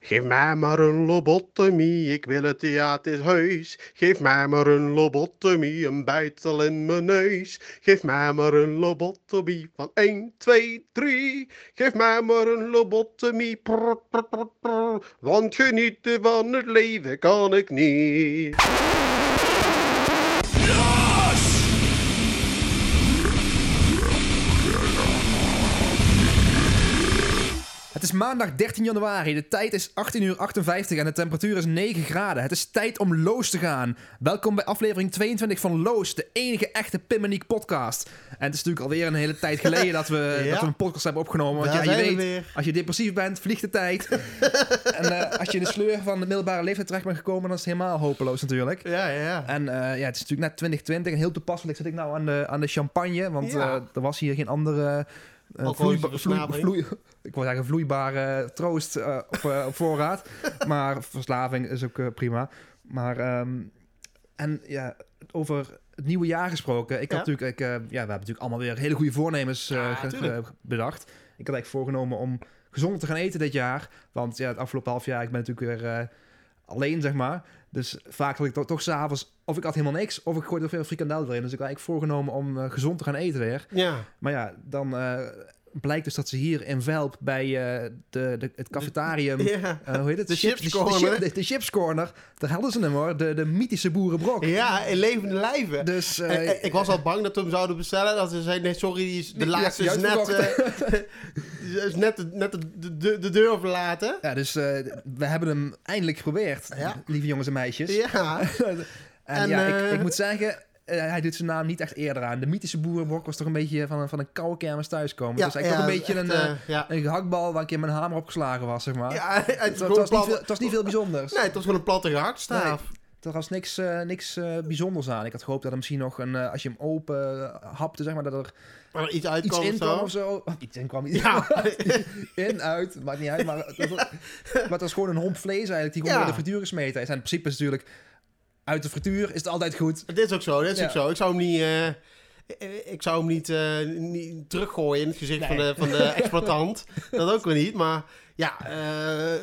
Geef mij maar een lobotomie, ik wil het theaterhuis. Geef mij maar een lobotomie, een bijtel in mijn neus. Geef mij maar een lobotomie van 1, 2, 3. Geef mij maar een lobotomie, prr. want genieten van het leven kan ik niet. Maandag 13 januari, de tijd is 18 uur 58 en de temperatuur is 9 graden. Het is tijd om Loos te gaan. Welkom bij aflevering 22 van Loos, de enige echte Pimmeniek podcast. En het is natuurlijk alweer een hele tijd geleden dat we, Ja. dat we een podcast hebben opgenomen. Want ja, je we weet, weer. als je depressief bent, vliegt de tijd. en eh, als je in de sleur van de middelbare leeftijd terecht bent gekomen, dan is het helemaal hopeloos natuurlijk. Ja, ja, ja. En eh, ja, het is natuurlijk net 2020 en heel toepasselijk zit ik nou aan de, aan de champagne. Want Ja. eh, er was hier geen andere eh, Alcoholische vloeiba- vloei- verslaving. vloei- ik wil zeggen vloeibare troost eh, op, eh, op voorraad. maar verslaving is ook eh, prima. Maar ehm, en ja, over het nieuwe jaar gesproken. Ik had natuurlijk, ik, eh, ja, we hebben natuurlijk allemaal weer hele goede voornemens eh, Ja, bedacht. Ik had eigenlijk voorgenomen om gezonder te gaan eten dit jaar. Want ja, het afgelopen half jaar, ik ben natuurlijk weer eh, alleen, zeg maar. Dus vaak had ik toch, toch s'avonds, of ik had helemaal niks, of ik gooide er veel frikandel erin. Dus ik had eigenlijk voorgenomen om eh, gezond te gaan eten weer. Ja, Maar ja, dan eh, blijkt dus dat ze hier in Velp bij eh, de, de, het cafetarium... ja. eh, hoe heet het? De chips- chips de, de, corner. de, de chips corner. Daar hadden ze hem hoor. De, de mythische boerenbrok. ja, in levende lijven. Dus eh, ik was al bang dat we hem zouden bestellen. Dat ze zeiden, nee, sorry, die is, de Die- laatste ja, is net, is net, de, net de, de, de deur verlaten. ja, dus we hebben hem eindelijk geprobeerd, Ja. lieve jongens en meisjes. Ja, en, En, ja, ik, ik moet zeggen, hij doet zijn naam niet echt eerder aan. De mythische boerenbrok was toch een beetje van een, van een koude kermis thuiskomen. ja, dus eigenlijk ja, toch een beetje echt, een, eh, eh, ja. een gehaktbal waar een keer mijn hamer opgeslagen was, zeg maar. Ja, het, was niet veel, het was niet veel bijzonders. Nee, het was gewoon een platte gehaktstaaf. Er was niks, eh, niks eh, bijzonders aan. Ik had gehoopt dat er misschien nog een, eh, als je hem open eh, hapte, zeg maar, dat er er iets iets uitkwam in of kwam zo. of zo. Iets in kwam. Ja. in, uit, maakt niet uit. Maar, dat was- maar het was gewoon een homp vlees eigenlijk, die gewoon Ja. in de frituur gesmeten is. En in principe is natuurlijk, uit de frituur is het altijd goed. Dit is ook zo, dit is Ja. ook zo. Ik zou hem niet... eh, ik zou hem niet, eh, niet teruggooien in het gezicht Nee. van, de, van de exploitant. dat ook weer niet. Maar ja, eh,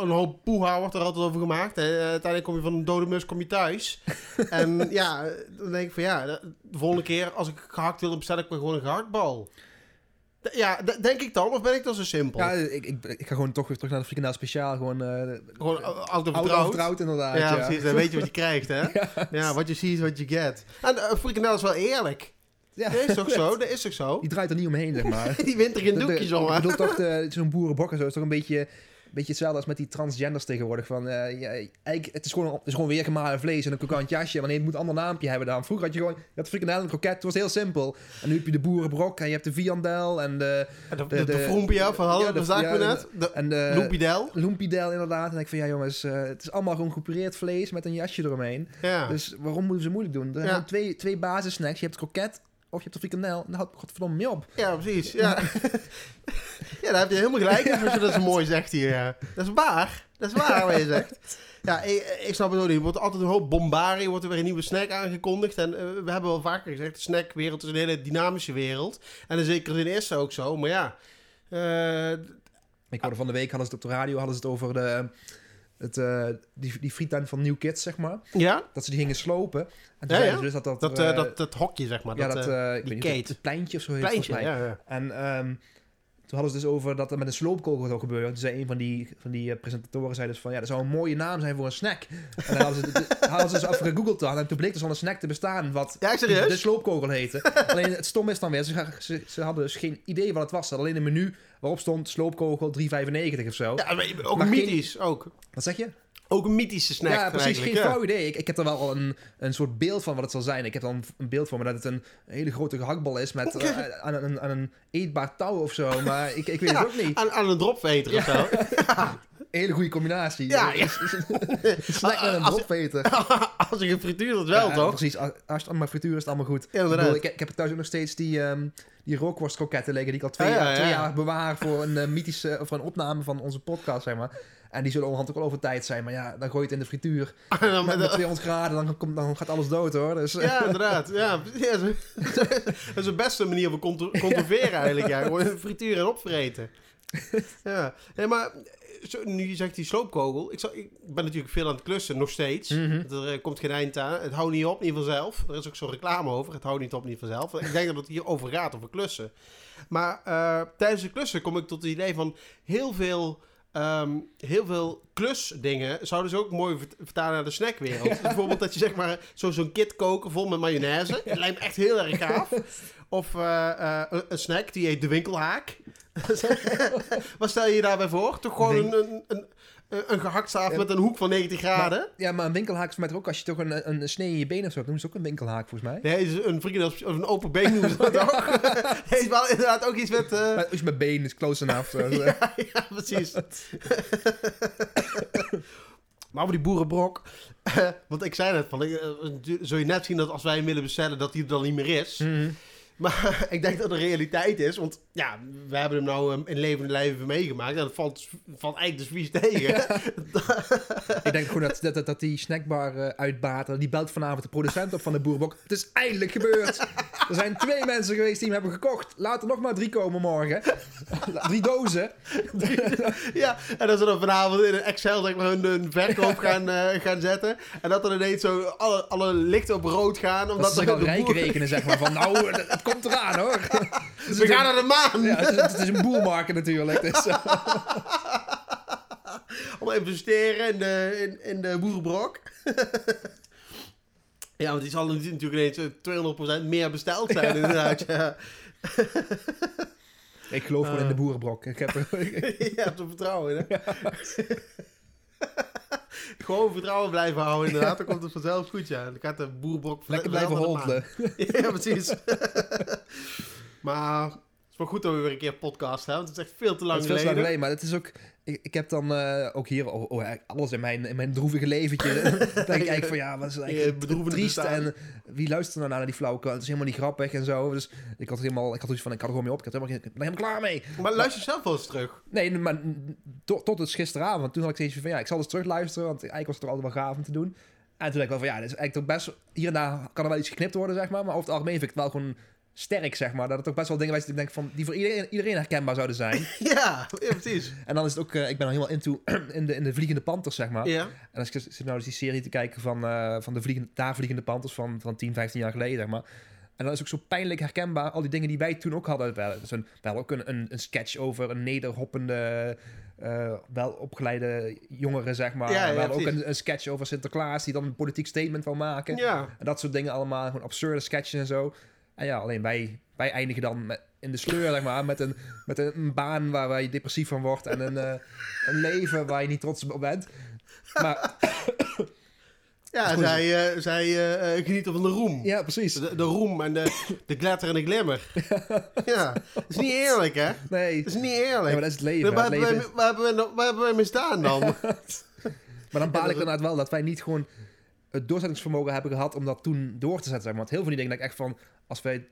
een hoop poeha wordt er altijd over gemaakt. Hè. Uiteindelijk kom je van een dode mus kom je thuis. en ja, dan denk ik van ja, de volgende keer als ik gehakt wil, dan bestel ik me gewoon een gehaktbal. Ja, denk ik dan? Of ben ik dan zo simpel? Ja, ik, ik, ik ga gewoon toch weer terug naar de frikandel speciaal. Gewoon uh, gewoon oud oud vertrouwd. inderdaad. Ja, Ja, precies. Dan weet je wat je krijgt, hè? Ja, wat je ziet, wat je get. En uh, frikandel is wel eerlijk. Ja. Dat is toch zo? Dat is toch zo? Die draait er niet omheen, zeg maar. Die wint er geen doekjes om, Ik hè? bedoel toch, zo'n boerenbrok en zo is toch een beetje, beetje hetzelfde als met die transgenders tegenwoordig. Van, eh, ja, eigenlijk, het, is gewoon, het is gewoon weer gemalen vlees en een krokant jasje. Wanneer het moet een ander naampje hebben dan. Vroeger had je gewoon, je had frikandel en een kroket, het was heel simpel. En nu heb je de boerenbrok en je hebt de viandel en de... De, de, de- de, de- Frompia van Hallo, ja, de- dat we net. De En de Loempidel. Lumpidel inderdaad. En ik van, ja jongens, eh, het is allemaal gewoon gepureerd vlees met een jasje eromheen. Ja. Dus waarom moeten ze moeilijk doen? Er zijn twee, twee basissnacks. Je hebt het kroket of je hebt de frikandel. Daar houdt godverdomme mee op. ja, precies. Ja. ja, daar heb je helemaal gelijk in als je dat zo mooi zegt hier. ja. Dat is waar. Dat is waar wat je zegt. Ja, ik, ik snap het ook niet. Er wordt altijd een hoop bombarie, wordt er weer een nieuwe snack aangekondigd. En eh, we hebben wel vaker gezegd, de snackwereld is een hele dynamische wereld. En in zekere zin is dat ook zo. Maar ja, eh, Ik hoorde van de week, hadden ze het op de radio, hadden ze het over de, het, eh, die, die frietuin van New Kids, zeg maar. ja, Dat ze die gingen slopen. En toen Ja, zeiden ja. ze dus dat dat... dat, eh, dat, dat hokje zeg maar. ja, dat, ik die weet niet, het pleintje of zo heet pleintje. volgens mij. Ja, ja. En ehm, toen hadden ze dus over dat er met een sloopkogel zou gebeuren. Toen zei een van die, van die eh, presentatoren zei dus van... Ja, dat zou een mooie naam zijn voor een snack. En dan hadden ze, hadden ze dus even gegoogeld dan. En toen bleek dus al een snack te bestaan wat Ja, de sloopkogel heette. alleen het stom is dan weer, ze, ze, ze hadden dus geen idee wat het was. Ze hadden alleen een menu waarop stond sloopkogel 3,95 of zo. Ja, maar ook Maar geen- mythisch. Ook. Wat zeg je? Ook een mythische snack. ja, precies. Geen ja. flauw idee. Ik, ik heb er wel al een, een soort beeld van wat het zal zijn. Ik heb dan een beeld van me dat het een hele grote gehaktbal is met eh, aan, een, aan een eetbaar touw of zo. Maar ik, ik weet Ja, het ook niet. Aan, aan een dropveter of zo. Hele goede combinatie. Ja, ja. Een snack met een Als- dropveter. Als je gefrituurd het wel, Ja, toch? Precies. Als als het allemaal frituur is, het allemaal goed. Ja, inderdaad. Ik, bedoel, ik, ik heb thuis ook nog steeds die, ehm die rookworstkroketten liggen die ik al twee, Ah, ja, jaar, twee ja. jaar bewaar voor een eh, mythische, voor een opname van onze podcast, zeg maar. En die zullen onderhand ook wel over tijd zijn. Maar ja, dan gooi je het in de frituur. En dan Met, met met de- 200 graden, dan, komt, dan gaat alles dood hoor. Dus, Ja, inderdaad. Ja, dat is de beste manier van conto- conserveren eigenlijk. Ja. Gewoon frituren en opvreten. Ja. Nee, maar zo, nu je zegt die sloopkogel. Ik, zal, ik ben natuurlijk veel aan het klussen, nog steeds. Mhm. Er eh, komt geen eind aan. Het houdt niet op, niet vanzelf. Er is ook zo'n reclame over. Het houdt niet op, niet vanzelf. Ik denk dat het hier over gaat, over klussen. Maar eh, tijdens de klussen kom ik tot het idee van heel veel... ehm, heel veel klusdingen zouden ze ook mooi vert- vertalen naar de snackwereld. Dus bijvoorbeeld dat je zeg maar zo- zo'n kit koken vol met mayonaise. Dat lijkt me echt heel erg gaaf. Of eh, een, een snack die heet de winkelhaak. Wat stel je je daarbij voor? Toch gewoon een, een, een, een gehaktstaaf Ja. met een hoek van 90 graden? Ja, maar een winkelhaak is toch ook als je toch een, een snee in je been of zo, noemen ze ook een winkelhaak volgens mij. Nee, is een vriendin of een open been noemen ze dat ook. Heeft wel inderdaad ook iets met... eh, Maar Als je met been is close enough. Ja, ja, precies. maar over die boerenbrok. want ik zei net, van, eh, zul je net zien dat als wij hem willen bestellen, dat hij er dan niet meer is. Mhm. Maar ik denk dat de realiteit is, want ja, we hebben hem nou um, in levende lijven meegemaakt. En dat valt, valt eigenlijk dus vies tegen. Ik denk gewoon dat, dat, dat, die snackbar eh, uitbater, die belt vanavond de producent op van de boerenbok. Het is eindelijk gebeurd. Er zijn twee mensen geweest die hem hebben gekocht. Laat er nog maar drie komen morgen. drie dozen. ja, en dat ze dan vanavond in een Excel zeg maar, hun, hun verkoop gaan, eh, gaan zetten. En dat er ineens zo alle, alle lichten op rood gaan. Dat Omdat ze zich al de rijk boer- rekenen, zeg maar. Van nou, het komt eraan hoor. We gaan naar de maan! Ja, het, is, het is een boelmarkt natuurlijk. Dus, eh, Allemaal investeren in de, in, in de boerenbrok. ja, want die zal natuurlijk ineens eh, 200% meer besteld zijn inderdaad. Ja. ik geloof gewoon in de boerenbrok. Ik heb, je hebt er vertrouwen in, hè? Gewoon vertrouwen blijven houden, inderdaad. Dan komt het vanzelf goed, ja. Dan gaat de boerenbrok lekker blijven holdelen. Ja, precies. maar het is wel goed dat we weer een keer podcast hebben. Want het is echt veel te lang Het is veel te lang geleden. geleden, maar het is ook... Ik, ik heb dan eh, ook hier oh, oh, alles in mijn, in mijn droevige leventje. denk ik eigenlijk van ja, wat is eigenlijk triest. En wie luistert er nou naar die flauwekul? Het is helemaal niet grappig en zo. Dus ik had helemaal, ik had iets van, ik had er gewoon mee op. Ik had helemaal, ik ben helemaal klaar mee. Maar luister zelf wel eens terug. Nee, maar tot, tot het gisteravond. Want toen had ik steeds van ja, ik zal eens terugluisteren. Want eigenlijk was het er altijd wel gaaf om te doen. En toen dacht ik wel van ja, dit is eigenlijk toch best... Hier en daar kan er wel iets geknipt worden, zeg maar. Maar over het algemeen vind ik het wel gewoon sterk, zeg maar. Dat het ook best wel dingen ik denk van... Die voor iedereen, iedereen herkenbaar zouden zijn. Ja, ja precies. En dan is het ook... eh, ik ben al helemaal into in de, in de Vliegende Panthers, zeg maar. Ja. En als ik zit nou eens die serie te kijken van, eh, van de vliegende, daar Vliegende Panthers van, van 10, 15 jaar geleden, zeg maar. En dan is ook zo pijnlijk herkenbaar al die dingen die wij toen ook hadden. Wel, zo'n, wel ook een, een, een sketch over een nederhoppende, eh, wel opgeleide jongere, zeg maar. Ja, ja, wel ook precies. een, een sketch over Sinterklaas die dan een politiek statement wil maken. Ja. En dat soort dingen allemaal, gewoon absurde sketches en zo. En ja, alleen wij, wij eindigen dan met, in de sleur, zeg maar, met een, met een, een baan waar, waar je depressief van wordt en een, eh, een leven waar je niet trots op bent. Maar Ja, zij, eh, zij eh, genieten van de roem. ja, precies. De, de roem en de, de glitter en de glimmer. ja, dat is niet eerlijk, hè? Nee, Dat is niet ja, eerlijk. maar dat is het leven. waar, hebben wij, waar, hebben wij, waar hebben wij mee staan dan? Maar dan baal ik inderdaad wel dat wij niet gewoon het doorzettingsvermogen hebben gehad om dat toen door te zetten. Zeg maar. Want heel veel die dingen denk ik echt van, als wij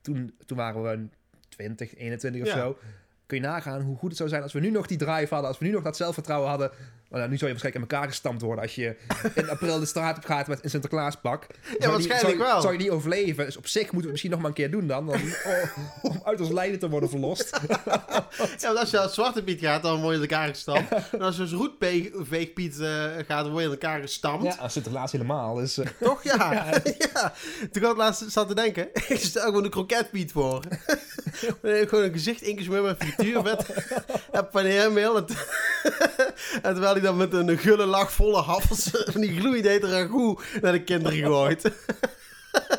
toen, toen waren we 20, 21 of Ja. zo. Kun je nagaan hoe goed het zou zijn als we nu nog die drive hadden, als we nu nog dat zelfvertrouwen hadden. Nou, nu zou je waarschijnlijk in elkaar gestampt worden als je in april de straat op gaat met een Sinterklaaspak. Zou die- waarschijnlijk zou wel. Zou je niet overleven? Dus op zich moeten we het misschien nog maar een keer doen dan. dan oh, om uit ons lijden te worden verlost. ja, want als je als Zwarte Piet gaat, dan word je in elkaar gestampt. En als je als Roetveegpiet eh gaat, dan word je in elkaar gestampt. Ja, Sinterklaas helemaal. Dus, Toch? Ja. ja. Toen ik had laatst zat te denken, ik stel gewoon een kroketpiet voor. Gewoon een gezicht ingesmeerd met frituurvet. en paneermeel. En, en terwijl dan met een gulle lach volle hapels van die gloeidete ragout naar de kinderen gooit.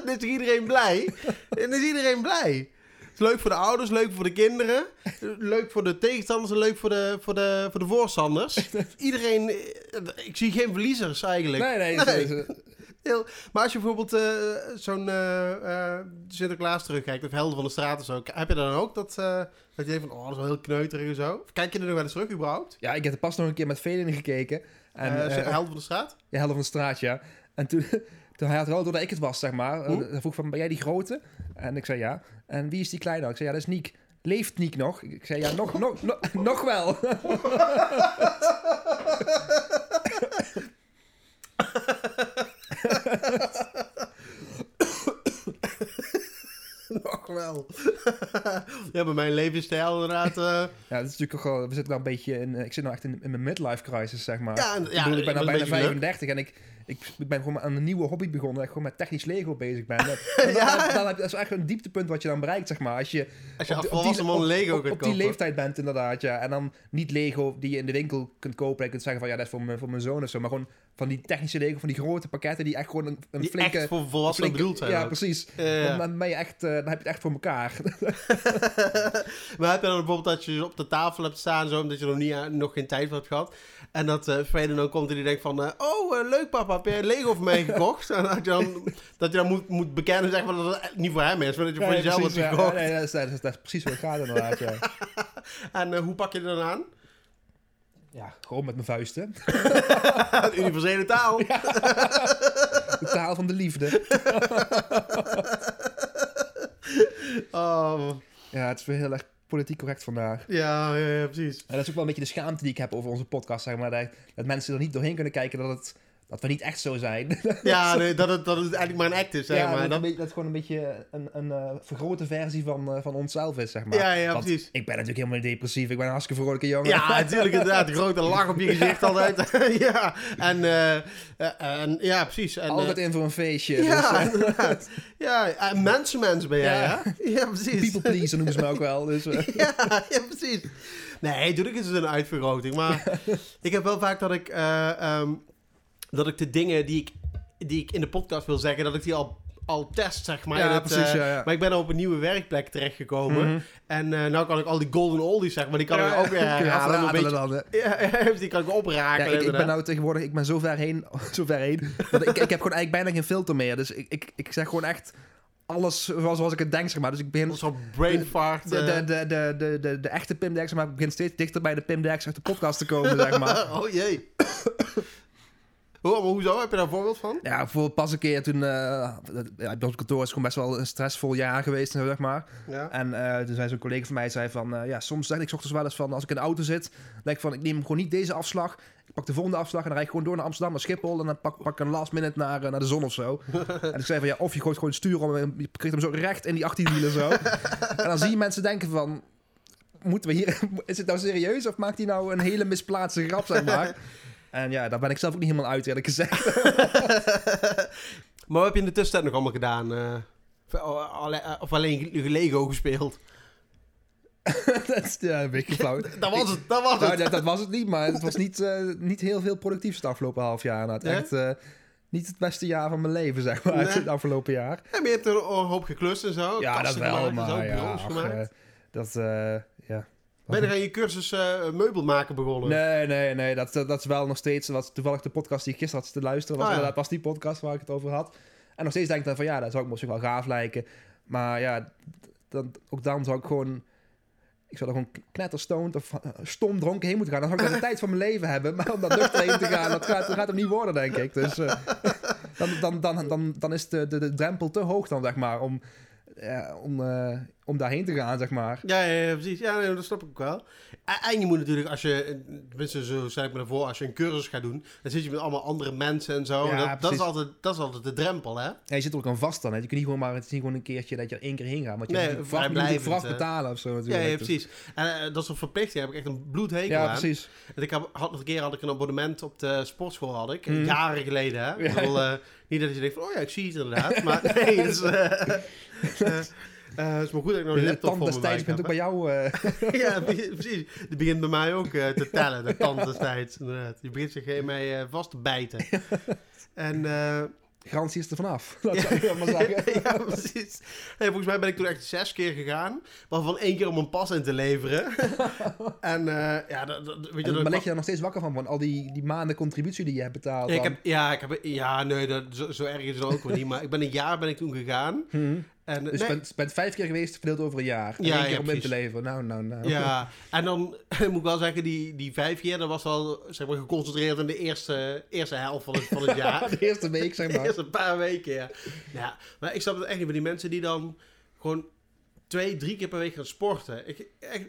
dan is iedereen blij. En dan is iedereen blij. Het is leuk voor de ouders, leuk voor de kinderen. Leuk voor de tegenstanders en leuk voor de, voor de, voor de voorstanders. Iedereen... eh, Ik zie geen verliezers eigenlijk. nee, nee. Nee. Heel, maar als je bijvoorbeeld eh, zo'n eh, Sinterklaas terugkijkt, of Helden van de Straat of zo, heb je dan ook dat, dat je denkt van, oh, dat is wel heel kneuterig en zo? Of kijk je er nog wel eens terug überhaupt? Ja, ik heb er pas nog een keer met Velen gekeken. En, En, Helden van de Straat? ja, helft van de straat, ja. En toen, toen hij had wel doordat ik het was, zeg maar. Hm? Uh, hij vroeg van, ben jij die grote? En ik zei ja. En wie is die kleine? Ik zei ja, dat is Niek. Leeft Niek nog? Ik zei ja, nog, nog, nog, nog wel. Nog wel. Ja, bij mijn levensstijl inderdaad. eh, Ja, het is natuurlijk ook wel, we zitten nou een beetje in, eh, ik zit nou echt in, in mijn midlife crisis, zeg maar. ja, en- ik, ja, bedoel, ik ben dat nou bijna een beetje geluk. 35 en ik, ik, ik ben gewoon aan een nieuwe hobby begonnen. Dat ik gewoon met technisch Lego bezig ben. Dat, Ja. dan, heb je, dat is echt een dieptepunt wat je dan bereikt, zeg maar. Als je Als je op als die- op volwassen die- op- Lego op, kunt op die leeftijd bent inderdaad, ja. En dan niet Lego die je in de winkel kunt kopen. En je kunt zeggen van ja, dat is voor mijn, voor mijn zoon of zo. Maar gewoon van die technische Lego, van die grote pakketten die echt gewoon een, een Die flinke... echt voor volwassenen bedoeld zijn. Ja, ook. precies. Eh, Dan, dan ben je echt, eh, dan heb je het echt voor elkaar. maar heb je dan bijvoorbeeld dat je op de tafel hebt staan, zo, omdat je nog, niet, aan- nog geen tijd voor hebt gehad. En dat eh Freddy dan komt en die denkt van, eh, oh eh, leuk papa, heb je Lego voor mij gekocht? en dat je dan, dat je dan moet, moet bekennen zeg maar, dat het niet voor hem is, maar dat je voor jezelf hebt gekocht. Ja, nee, dat, is, dat, is, dat is precies wat het gaat inderdaad, ja. En eh, hoe pak je er dan aan? Ja, gewoon met mijn vuisten. De universele taal. De taal van de liefde. Oh, Ja, het is weer heel erg politiek correct vandaag. ja, ja, ja, precies. En dat is ook wel een beetje de schaamte die ik heb over onze podcast, zeg maar. Dat, dat mensen er niet doorheen kunnen kijken dat, het, dat we niet echt zo zijn. Ja, nee, dat, het, dat het eigenlijk maar een act is, zeg ja, maar. dat, Dat- een beetje- dat het gewoon een beetje een, een eh, vergrote versie van, eh, van onszelf is, zeg maar. ja, ja, Want precies. Ik ben natuurlijk helemaal niet depressief. Ik ben een hartstikke vrolijke jongen. Ja, natuurlijk inderdaad. Een grote lach op je gezicht altijd. ja, en, eh, en ja, precies. En, Altijd in voor een feestje. Ja, dus, inderdaad. Ja, mensenmens ben jij, Ja. hè? Ja, precies. people pleaser noemen ze me ook wel. Dus, Ja, ja, precies. Nee, natuurlijk is het een uitvergroting. Maar ik heb wel vaak dat ik, eh, ehm, dat ik de dingen die ik, die ik in de podcast wil zeggen, dat ik die al, al test, zeg maar. ja, het, precies. eh, ja, ja. Maar ik ben al op een nieuwe werkplek terechtgekomen. Mhm. En eh nou kan ik al die golden oldies, zeg maar, die kan ik ook weer herhalen. Een beetje, dan, hè. ja, die kan ik opraken. Ja, ik, ik ben nou tegenwoordig, ik ben zo ver heen, zo ver heen dat ik, ik heb gewoon eigenlijk bijna geen filter meer. Dus ik, ik, ik zeg gewoon echt alles zoals, zoals ik het denk, zeg maar. Dus ik begin... Soort brain fart. De, eh. de, de, de, de, de, de echte Pim Dex, maar ik begin steeds dichter bij de Pim Dex uit de podcast te komen, zeg maar. oh jee. Maar hoezo? Heb je daar een voorbeeld van? Ja, bijvoorbeeld pas een keer toen... ja, op het kantoor is gewoon best wel een stressvol jaar geweest, zeg maar. Ja. En eh toen zei zo'n collega van mij, zei van... eh, ja, soms zeg ik ochtends wel eens van, als ik in de auto zit... denk ik van, ik neem gewoon niet deze afslag. Ik pak de volgende afslag en dan rijd ik gewoon door naar Amsterdam, naar Schiphol... en dan pak, pak ik een last minute naar, eh, naar de zon of zo. en ik zei van, ja, of je gooit gewoon het stuur om... en je krijgt hem zo recht in die 18 wielen zo. en dan zie je mensen denken van... Moeten we hier... Is het nou serieus of maakt hij nou een hele misplaatste grap, zeg maar? En ja, daar ben ik zelf ook niet helemaal uit, eerlijk gezegd. maar wat heb je in de tussentijd nog allemaal gedaan? eh? of, oh, alle- of alleen Lego gespeeld? dat is ja, een beetje flauw. Dat was het, dat was Nou, het. dat, dat was het niet, maar het was niet, eh, niet heel veel productiefs het afgelopen half jaar. Nou, het echt eh, niet het beste jaar van mijn leven, zeg maar, Nee. het afgelopen jaar. Ja, maar je hebt er een hoop geklust en zo. ja, dat wel, zo, maar ja, ach, gemaakt. eh, dat, eh. Ben je aan je cursus eh, meubel maken begonnen? Nee, nee, nee, dat, dat, dat is wel nog steeds, wat toevallig de podcast die ik gisteren had te luisteren, was Oh, ja. inderdaad pas die podcast waar ik het over had. En nog steeds denk ik dan van, ja, dat zou ik misschien wel gaaf lijken. Maar ja, dan, ook dan zou ik gewoon... Ik zou er gewoon knetterstoned of eh, stom dronken heen moeten gaan. Dan zou ik de tijd van mijn leven hebben. Maar om daar nuchter heen te gaan, dat gaat, dat gaat hem niet worden, denk ik. Dus eh, dan, dan, dan, dan, dan is de, de, de drempel te hoog dan, zeg maar, om, ja, om, om daarheen te gaan, zeg maar. Ja, ja, ja, precies. Ja, nee, dat snap ik ook wel. En, en je moet natuurlijk, als je, tenminste zo stel ik me ervoor, als je een cursus gaat doen, dan zit je met allemaal andere mensen en zo. Ja, dat, dat, is altijd, dat is altijd de drempel, hè? Ja, je zit er ook aan vast dan. Hè. Je kunt niet gewoon maar, het is niet gewoon een keertje dat je er één keer heen gaat. Want je Nee, moet hè. betalen of zo Ja, natuurlijk. ja, Dus- precies. En eh, dat soort verplichtingen heb ik echt een bloedhekel Ja, aan. precies. En ik had nog een keer had ik een abonnement op de sportschool, had ik. Mhm. Jaren geleden, hè? Ik Ja. bedoel, eh, niet dat je denkt van, oh ja, ik zie het inderdaad. Maar nee, dus, eh, het is maar goed dat ik nog een laptop voor destijds begint ook bij jou... eh, ja, pre- precies. Die begint bij mij ook eh, te tellen, de tand destijds. Inderdaad. Die begint zich eh, vast te bijten. En garantie is er vanaf. Dat zou ik maar zeggen. ja, precies. Volgens mij ben ik toen echt zes keer gegaan. Waarvan één keer om een pas in te leveren. en ja, dat, dat- weet je... En, dat maar lig je er nog steeds wakker van, van al die, die maanden contributie die je hebt betaald? Ja, ik heb, ja, ik heb, ja, nee, dat, zo, zo erg is het ook wel niet. Maar ik ben een jaar ben ik toen gegaan. Hm. En, Dus je nee, bent, bent vijf keer geweest, verdeeld over een jaar. En Ja, één keer ja, om in te leveren. Nou, nou, nou. ja, en dan moet ik wel zeggen, die, die vijf keer, dat was wel zeg maar, geconcentreerd in de eerste, eerste helft van het, van het jaar. De eerste week, zeg De maar. eerste paar weken, ja. ja. Maar ik snap het echt niet van die mensen die dan gewoon twee, drie keer per week gaan sporten. Ik, echt,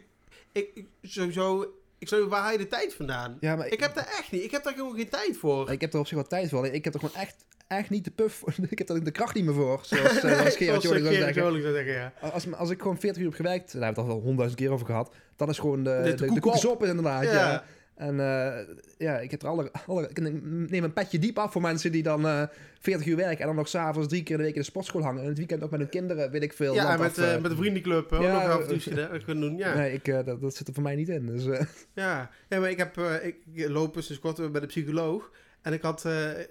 ik, ik sowieso, ik zou waar haal je de tijd vandaan? Ja, maar Ik heb daar echt niet, ik heb daar gewoon geen tijd voor. Ik heb er op zich wel tijd voor. Ik heb er gewoon echt, echt niet de puff. ik heb daar de kracht niet meer voor. Zoals, uh, zoals Gerard Zoals Joling zou zeggen. Ja. Als, als ik gewoon 40 uur heb gewerkt, daar hebben we het al honderdduizend keer over gehad. Dan is gewoon de, De de, de, koek op. inderdaad. Ja. Ja. En eh, ja, ik heb er alle, alle. Ik neem een petje diep af voor mensen die dan eh 40 uur werken en dan nog s'avons drie keer in de week in de sportschool hangen. En het weekend ook met hun kinderen, weet ik veel. Ja, en met, af, eh, eh. met de vriendenclub ook Ja, nog af en toe eh, kunnen doen. Ja. Nee, ik, eh, dat, dat zit er voor mij niet in. Dus, eh, Ja, ja maar ik heb eh, ik loop dus sinds kort bij de psycholoog. En ik had, eh, eh,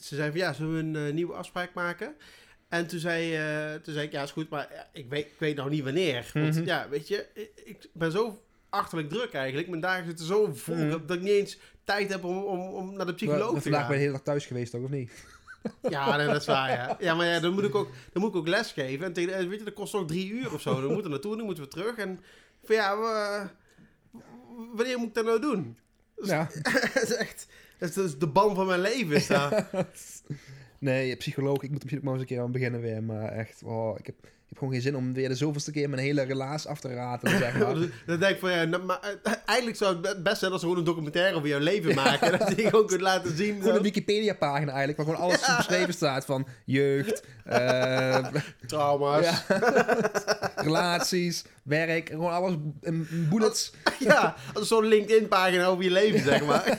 ze zei van ja, zullen we een eh, nieuwe afspraak maken? En toen zei, eh, toen zei ik, ja is goed, maar ja, ik, weet, ik weet nog niet wanneer. Want Mhm. ja, weet je, ik, ben zo achterlijk druk eigenlijk. Mijn dagen zitten zo vol Mhm. dat ik niet eens tijd heb om, om, om naar de psycholoog maar te vandaag ben je gaan. de hele dag thuis geweest, toch, of niet? Ja, nee, dat is waar, ja. Ja, maar ja, dan moet ik ook, dan moet ik ook les geven. En tegen, eh, weet je, dat kost ook drie uur of zo. Dan moeten we naartoe, dan moeten we terug. En van ja, we- wanneer moet ik dat nou doen? Ja. Het is echt, het is de ban van mijn leven is dat. Nee, psycholoog, ik moet misschien ook maar eens een keer aan beginnen weer. Maar echt, oh, ik, heb, ik heb gewoon geen zin om weer de zoveelste keer mijn hele relaas af te raten. Zeg maar. Dan denk ik van ja, nou, maar eh, eigenlijk zou het best zijn als we gewoon een documentaire over jouw leven maken. dat je gewoon kunt laten zien. Gewoon een Wikipedia-pagina eigenlijk, waar gewoon alles beschreven staat van jeugd, eh, Trauma's. ja, relaties, werk, gewoon alles in bullets. Ja, als zo'n LinkedIn-pagina over je leven, zeg maar.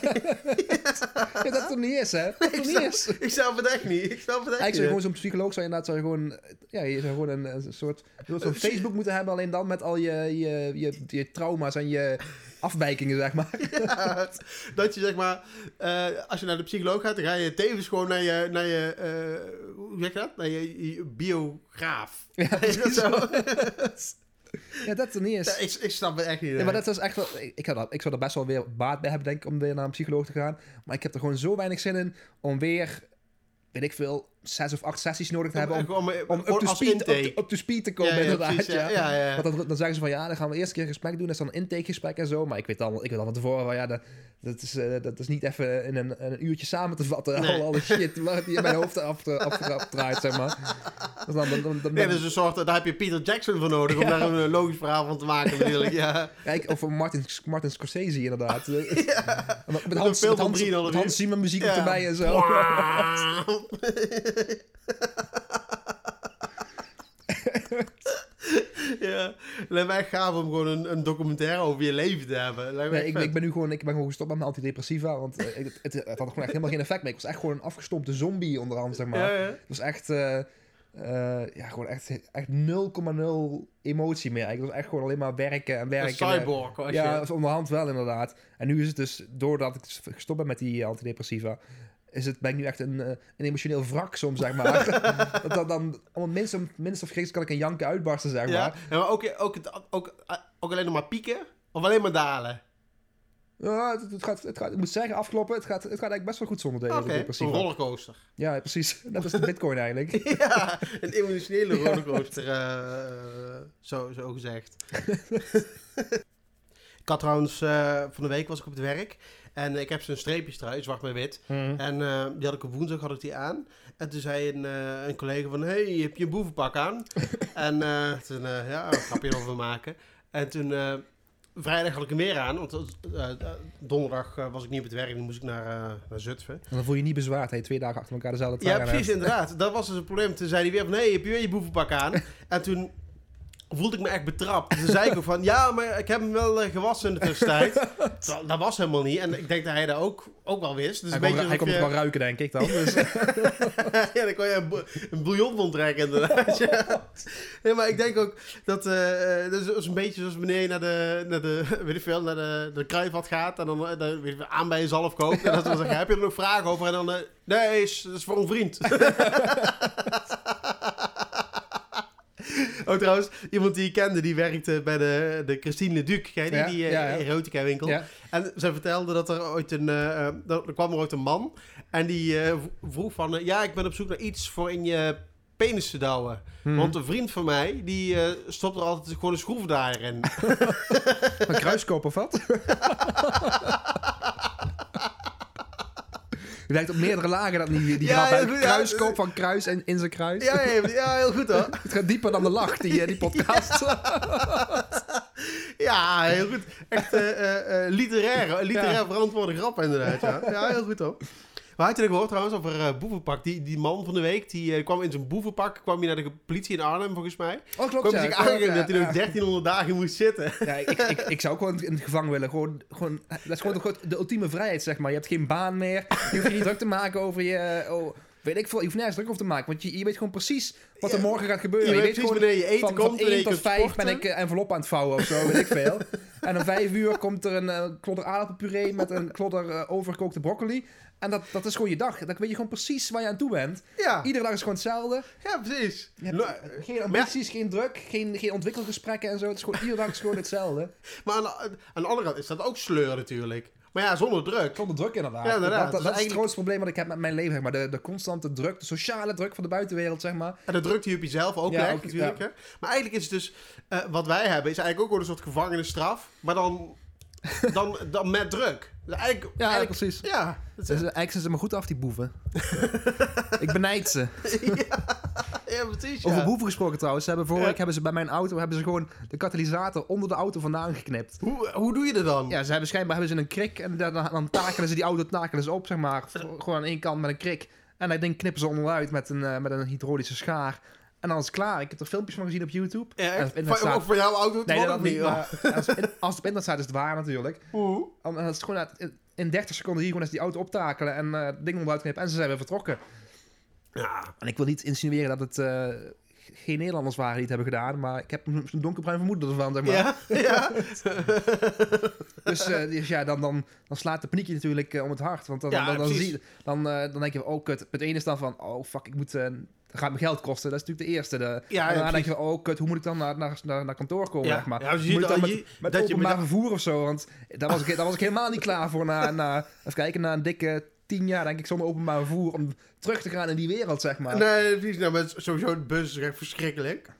Ja, dat toch niet is, hè? Dat toch niet is. ik snap het echt niet. Ik snap het echt Eigenlijk zou gewoon zo'n psycholoog zou je inderdaad zou je gewoon, ja, je zou gewoon een, een soort, zo'n Facebook moeten hebben, alleen dan met al je, je, je, je trauma's en je afwijkingen, zeg maar. Ja, dat je zeg maar, eh, als je naar de psycholoog gaat, dan ga je tevens gewoon naar je, naar je eh, hoe zeg je dat? Naar je, je biograaf. Ja, Is dat zo? Ja, dat er niet is. Ja, ik, ik snap het echt niet. Ja, maar dat is echt wel. Ik, ik, zou dat, ik zou er best wel weer baat bij hebben, denk ik, om weer naar een psycholoog te gaan. Maar ik heb er gewoon zo weinig zin in om weer, weet ik veel, zes of acht sessies nodig te hebben. Om, Gewoon, om up, to speed, up, intake. to- up to speed te komen, Ja, ja, inderdaad. ja. ja. Ja. Want dan, dan zeggen ze van ja, dan gaan we eerst een keer een gesprek doen. Dat is dan een intakegesprek en zo. Maar ik weet al, ik weet al van tevoren van ja, dat, dat, is, eh, dat is niet even in een, een uurtje samen te vatten. Nee. Al alle shit die in mijn hoofd af, af, afdraait, zeg maar. Dus dan, dan, dan, dan, Nee, dat is een soort, daar heb je Peter Jackson voor nodig om daar een eh, logisch verhaal van te maken natuurlijk. Ja. Ik- of Martin, Martin Scorsese inderdaad. Met Hans, met Hans, 3,5 met Hans Zimmer muziek erbij en zo. ja, lijkt mij echt gaaf om gewoon een, een documentaire over je leven te hebben. Nee, ik, ik ben nu gewoon, ik ben gewoon gestopt met mijn antidepressiva, want eh, het, het, het had gewoon echt helemaal geen effect meer. Ik was echt gewoon een afgestompte zombie onderhand, zeg maar. Ja, ja. Het was echt, eh, eh, ja, gewoon echt, echt 0,0 emotie meer. Het was echt gewoon alleen maar werken en Een werken. en- cyborg was Ja, je. is onderhand wel inderdaad. En nu is het dus, doordat ik dus gestopt ben met die antidepressiva, is het, ben ik nu echt een, eh, een emotioneel wrak soms, zeg maar. dat dan, dan om minst, minst of geest kan ik een janken uitbarsten, zeg Ja, maar. ja, maar ook, ook, ook, ook alleen nog maar pieken of alleen maar dalen? Ja, het, het gaat, het gaat, ik moet zeggen, afkloppen, het gaat, het gaat eigenlijk best wel goed zonder deze Oké, een rollercoaster. Ja, prees. Dat is de bitcoin eigenlijk. ja, een emotionele rollercoaster, eh, zo, zo gezegd. ik had trouwens, eh, van de week was ik op het werk en ik heb zo'n streepjestrui, zwart met wit. En eh, die had ik op woensdag had ik die aan. En toen zei een, eh, een collega van, hey, heb je een boevenpak aan? en eh, toen, ja, een grapje over maken. En toen, vrijdag had ik hem weer aan, want donderdag was ik niet op het werk, dan moest ik naar, naar Zutphen. En dan voel je je niet bezwaard je twee dagen achter elkaar dezelfde trui Ja, precies, inderdaad. Dat was dus het probleem. Toen zei hij weer van, nee, heb je weer je boevenpak aan? en toen voelde ik me echt betrapt. Toen zei ik ook van, ja, maar ik heb hem wel eh, gewassen in de tussentijd. Terwijl, dat was helemaal niet. En ik denk dat hij dat ook, ook wel wist. Dus Hij, een kon, beetje hij kon het je- wel ruiken, denk ik dan. Dus, ja, dan kon je een, een bouillon trekken inderdaad. ja. Nee, maar ik denk ook dat... eh, dat is een beetje zoals wanneer je naar de, naar de, weet ik veel, naar de, de kruidvat gaat... en dan, dan weet ik aan bij jezelf koopt. En dan zeggen, heb je er nog vragen over? En dan, nee, is, dat is voor een vriend. Oh, trouwens, iemand die ik kende, die werkte bij de, de Christine Leduc. Ken die, Ja, die eh, ja, ja. erotica winkel? ja. En zij vertelde dat er ooit een... dat- er kwam er ooit een man. En die vroeg van... ja, ik ben op zoek naar iets voor in je penis te douwen. Hmm. Want een vriend van mij, die stopt er altijd gewoon een schroevendraaier in. Een kruiskoop of wat? Lijkt op meerdere lagen dat die, die Ja, grap. Kruiskoop van kruis en in zijn kruis. ja, ja, ja, heel goed hoor. Het gaat dieper dan de lach, die, eh, die podcast. Ja, heel goed. Echt eh, literaire, literair Ja. verantwoorde grap inderdaad. Ja. ja, heel goed hoor. Waar had je dat gehoord trouwens over eh, boevenpak? Die, die man van de week, die eh, kwam in zijn boevenpak, kwam hij naar de politie in Arnhem volgens mij. Oh, klopt, Kwam ja. zich ja, dat hij nog ja. 1300 dagen moest zitten. Ja, ik, ik, ik zou ook gewoon in het gevangen willen. Gewoon, gewoon, dat is gewoon, gewoon de ultieme vrijheid, zeg maar. Je hebt geen baan meer. Je hoeft je niet druk te maken over je... Oh, weet ik veel, je hoeft nergens druk over te maken. Want je, je weet gewoon precies wat er morgen gaat gebeuren. Je Je, weet gewoon wanneer je eten van, komt, van wanneer 1 je tot kunt 5 ben ik eh, envelop aan het vouwen of zo, weet ik veel. En om 5 uur komt er een eh, klodder aardappelpuree met een klodder eh, overgekookte broccoli. En dat, dat is gewoon je dag. Dan weet je gewoon precies waar je aan toe bent. Ja, Iedere dag is gewoon hetzelfde. ja precies. Je hebt geen ambities, geen druk, geen, geen ontwikkelgesprekken en zo. Het is gewoon, iedere dag is gewoon hetzelfde. Maar aan de, aan de andere kant is dat ook sleur natuurlijk. Maar ja, zonder druk. Zonder druk inderdaad. Ja, inderdaad. Dat, dat, Dus dat is het grootste probleem wat ik heb met mijn leven. Zeg maar. de, de constante druk, de sociale druk van de buitenwereld, zeg maar. En dat drukt hij op jezelf ook Ja, legt ook- natuurlijk. Hè? Maar eigenlijk is het dus, eh, wat wij hebben, is eigenlijk ook gewoon een soort gevangenisstraf. Maar dan, dan, dan met druk. Dus eigenlijk, Ja, eigenlijk- precies. Ja, Dus, eigenlijk zijn ze maar goed af, die boeven. ik benijd ze. ja, precies. Over Ja. boeven gesproken trouwens. Ze hebben vorige week hebben ze bij mijn auto hebben ze gewoon de katalysator onder de auto vandaan geknipt. Hoe, hoe doe je dat dan? Ja, ze hebben schijnbaar hebben ze een krik en dan, dan takelen ze die auto takelen ze op, zeg maar. Gewoon aan één kant met een krik. En dat ding knippen ze onderuit met een, eh, met een hydraulische schaar. En dan is het klaar. Ik heb er filmpjes van gezien op YouTube. Ja, En op staat- ook voor jouw auto? Nee, dat niet. Maar als, het in- als het op internet staat, is het waar natuurlijk. Hoe? En dan is het gewoon uit- in 30 seconden hier gewoon eens die auto optakelen en eh het ding onderuit knippen. En ze zijn weer vertrokken. Ja, En ik wil niet insinueren dat het eh, geen Nederlanders waren die het hebben gedaan. Maar ik heb een donkerbruin vermoeden ervan, zeg maar. ja, ja. Dus, dus ja, dan, dan, dan slaat de paniek je natuurlijk om het hart. Want dan, Ja, dan, dan, zie, je- dan, dan denk je, oh kut. Het ene is dan van, oh fuck, ik moet... eh, dat gaat me geld kosten. Dat is natuurlijk de eerste. De, Ja, en daarna denk je, oh kut, hoe moet ik dan naar, naar, naar, naar kantoor komen? Ja, zeg maar. ja, je moet dan met, je- met dat je openbaar met- vervoer of zo? Want daar was, ik, daar was ik helemaal niet klaar voor. Na, na, even kijken, na een dikke tien jaar denk ik zonder openbaar vervoer. Om terug te gaan in die wereld, zeg maar. Nee, precies. Nou, maar sowieso de bus is echt verschrikkelijk.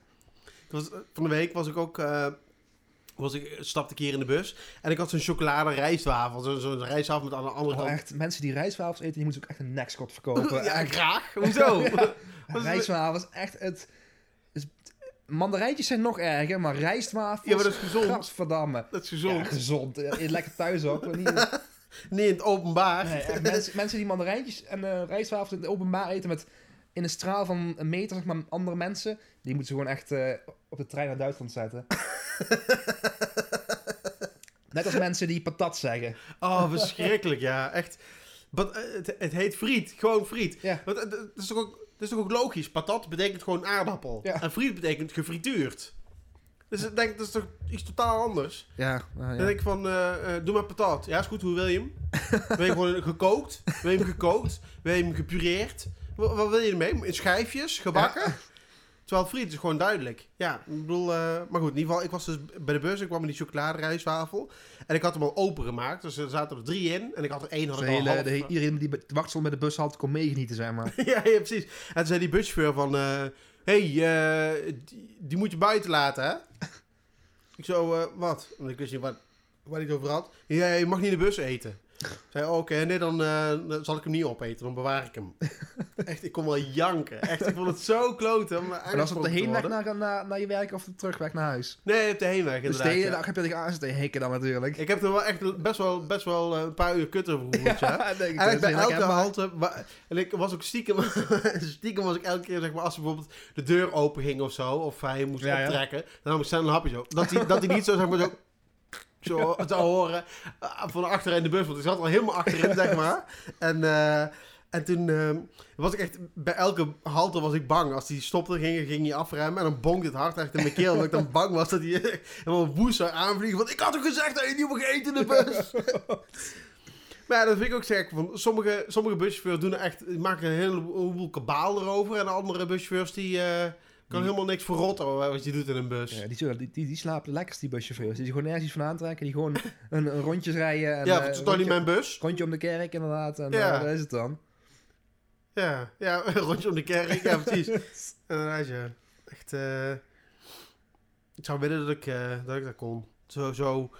Was, van de week was ik ook... eh, was ik, stapte ik hier in de bus. En ik had zo'n chocolade rijstwafel. Zo'n zo'n rijstwafel met aan de andere Oh, echt, mensen die rijstwafels eten, die moeten ook echt een nekskot verkopen. Ja, Echt. graag. Hoezo? Is- Rijstwafels echt het... is- mandarijntjes zijn nog erger, maar rijstwafels... Ja, maar dat is gezond. Gadverdamme. Dat is Ja, gezond. gezond. Ja, lekker thuis ook. maar Niet, Niet in het openbaar. nee, mensen die mandarijntjes en eh, rijstwafels in het openbaar eten met... In een straal van een meter, zeg maar, andere mensen... Die moeten ze gewoon echt eh, op de trein naar Duitsland zetten. Net als mensen die patat zeggen. Oh, verschrikkelijk, ja. Echt. Maar, eh, het, het heet friet. Gewoon friet. Ja. Want, eh, dat, is toch ook, dat is toch ook logisch? Patat betekent gewoon aardappel. Ja. En friet betekent gefrituurd. Dus ik denk, dat is toch iets totaal anders? Ja, nou Dan ja. denk ik van, eh, eh, doe maar patat. Ja, is goed. Hoe wil je hem? wil je hem gewoon gekookt? Wil je hem gekookt? Wil je hem gepureerd? Wat, wat wil je ermee? In schijfjes? Gebakken? Terwijl friet is gewoon duidelijk. Ja, ik bedoel... eh, maar goed, in ieder geval, ik was dus bij de bus. Ik kwam met die chocoladerijstwafel. En ik had hem al open gemaakt. Dus er zaten er drie in. En ik had er één had De ik al hele, half... de, iedereen die te wachten stond met de bus had, kon meegenieten, zeg maar. ja, ja, precies. En toen zei die buschauffeur van... eh hey, eh, die, die moet je buiten laten, hè? ik zo, wat? Want ik wist niet wat, waar hij het over had. Ja, je mag niet in de bus eten. Zei, oh, oké, nee, dan, eh, dan zal ik hem niet opeten. Dan bewaar ik hem. Echt, ik kon wel janken. Echt, ik vond het zo kloten. En was aangesproken de heenweg naar, naar, naar je werk of de terugweg naar huis? Nee, op de heenweg Dus de inderdaad. hele ja. dag heb je tegen aan zitten hikken dan natuurlijk. Ik heb er wel echt best wel, best wel eh, een paar uur kut over gehoord, ja. denk ik. Bij elke halte... En ik was ook stiekem... stiekem was ik elke keer, zeg maar, als bijvoorbeeld de deur open ging of zo... of hij moest ja. optrekken... dan nam ik snel een hapje zo. Dat hij, dat hij niet zo, zeg maar, zo... Zo zou horen eh, van achter in de bus. Want ik zat al helemaal achterin, zeg maar. En, eh, en toen eh, was ik echt... Bij elke halte was ik bang. Als hij stopte, ging, ging hij afremmen. En dan bonkte het hard echt in mijn keel. Omdat ik dan bang was dat hij helemaal woest zou aanvliegen. Want ik had toch gezegd dat je niet mag eten in de bus? Maar ja, dat vind ik ook sterk. Van sommige, sommige buschauffeurs doen er echt, die maken een heleboel kabaal erover. En andere buschauffeurs die eh, kan helemaal niks verrotten wat je doet in een bus. Ja, die, zullen- die, die, die slapen lekkerst, die buschauffeurs. Die gewoon nergens iets van aantrekken. Die gewoon een, een rondjes rijden. En, ja, eh, het is toch niet mijn bus? rondje om de kerk inderdaad. En Ja. eh, daar is het dan. Ja, ja, een rondje om de kerk. Ja, precies. Inderdaad, ja. Echt, eh, ik zou willen dat ik, eh, dat ik dat kon. Zo, zo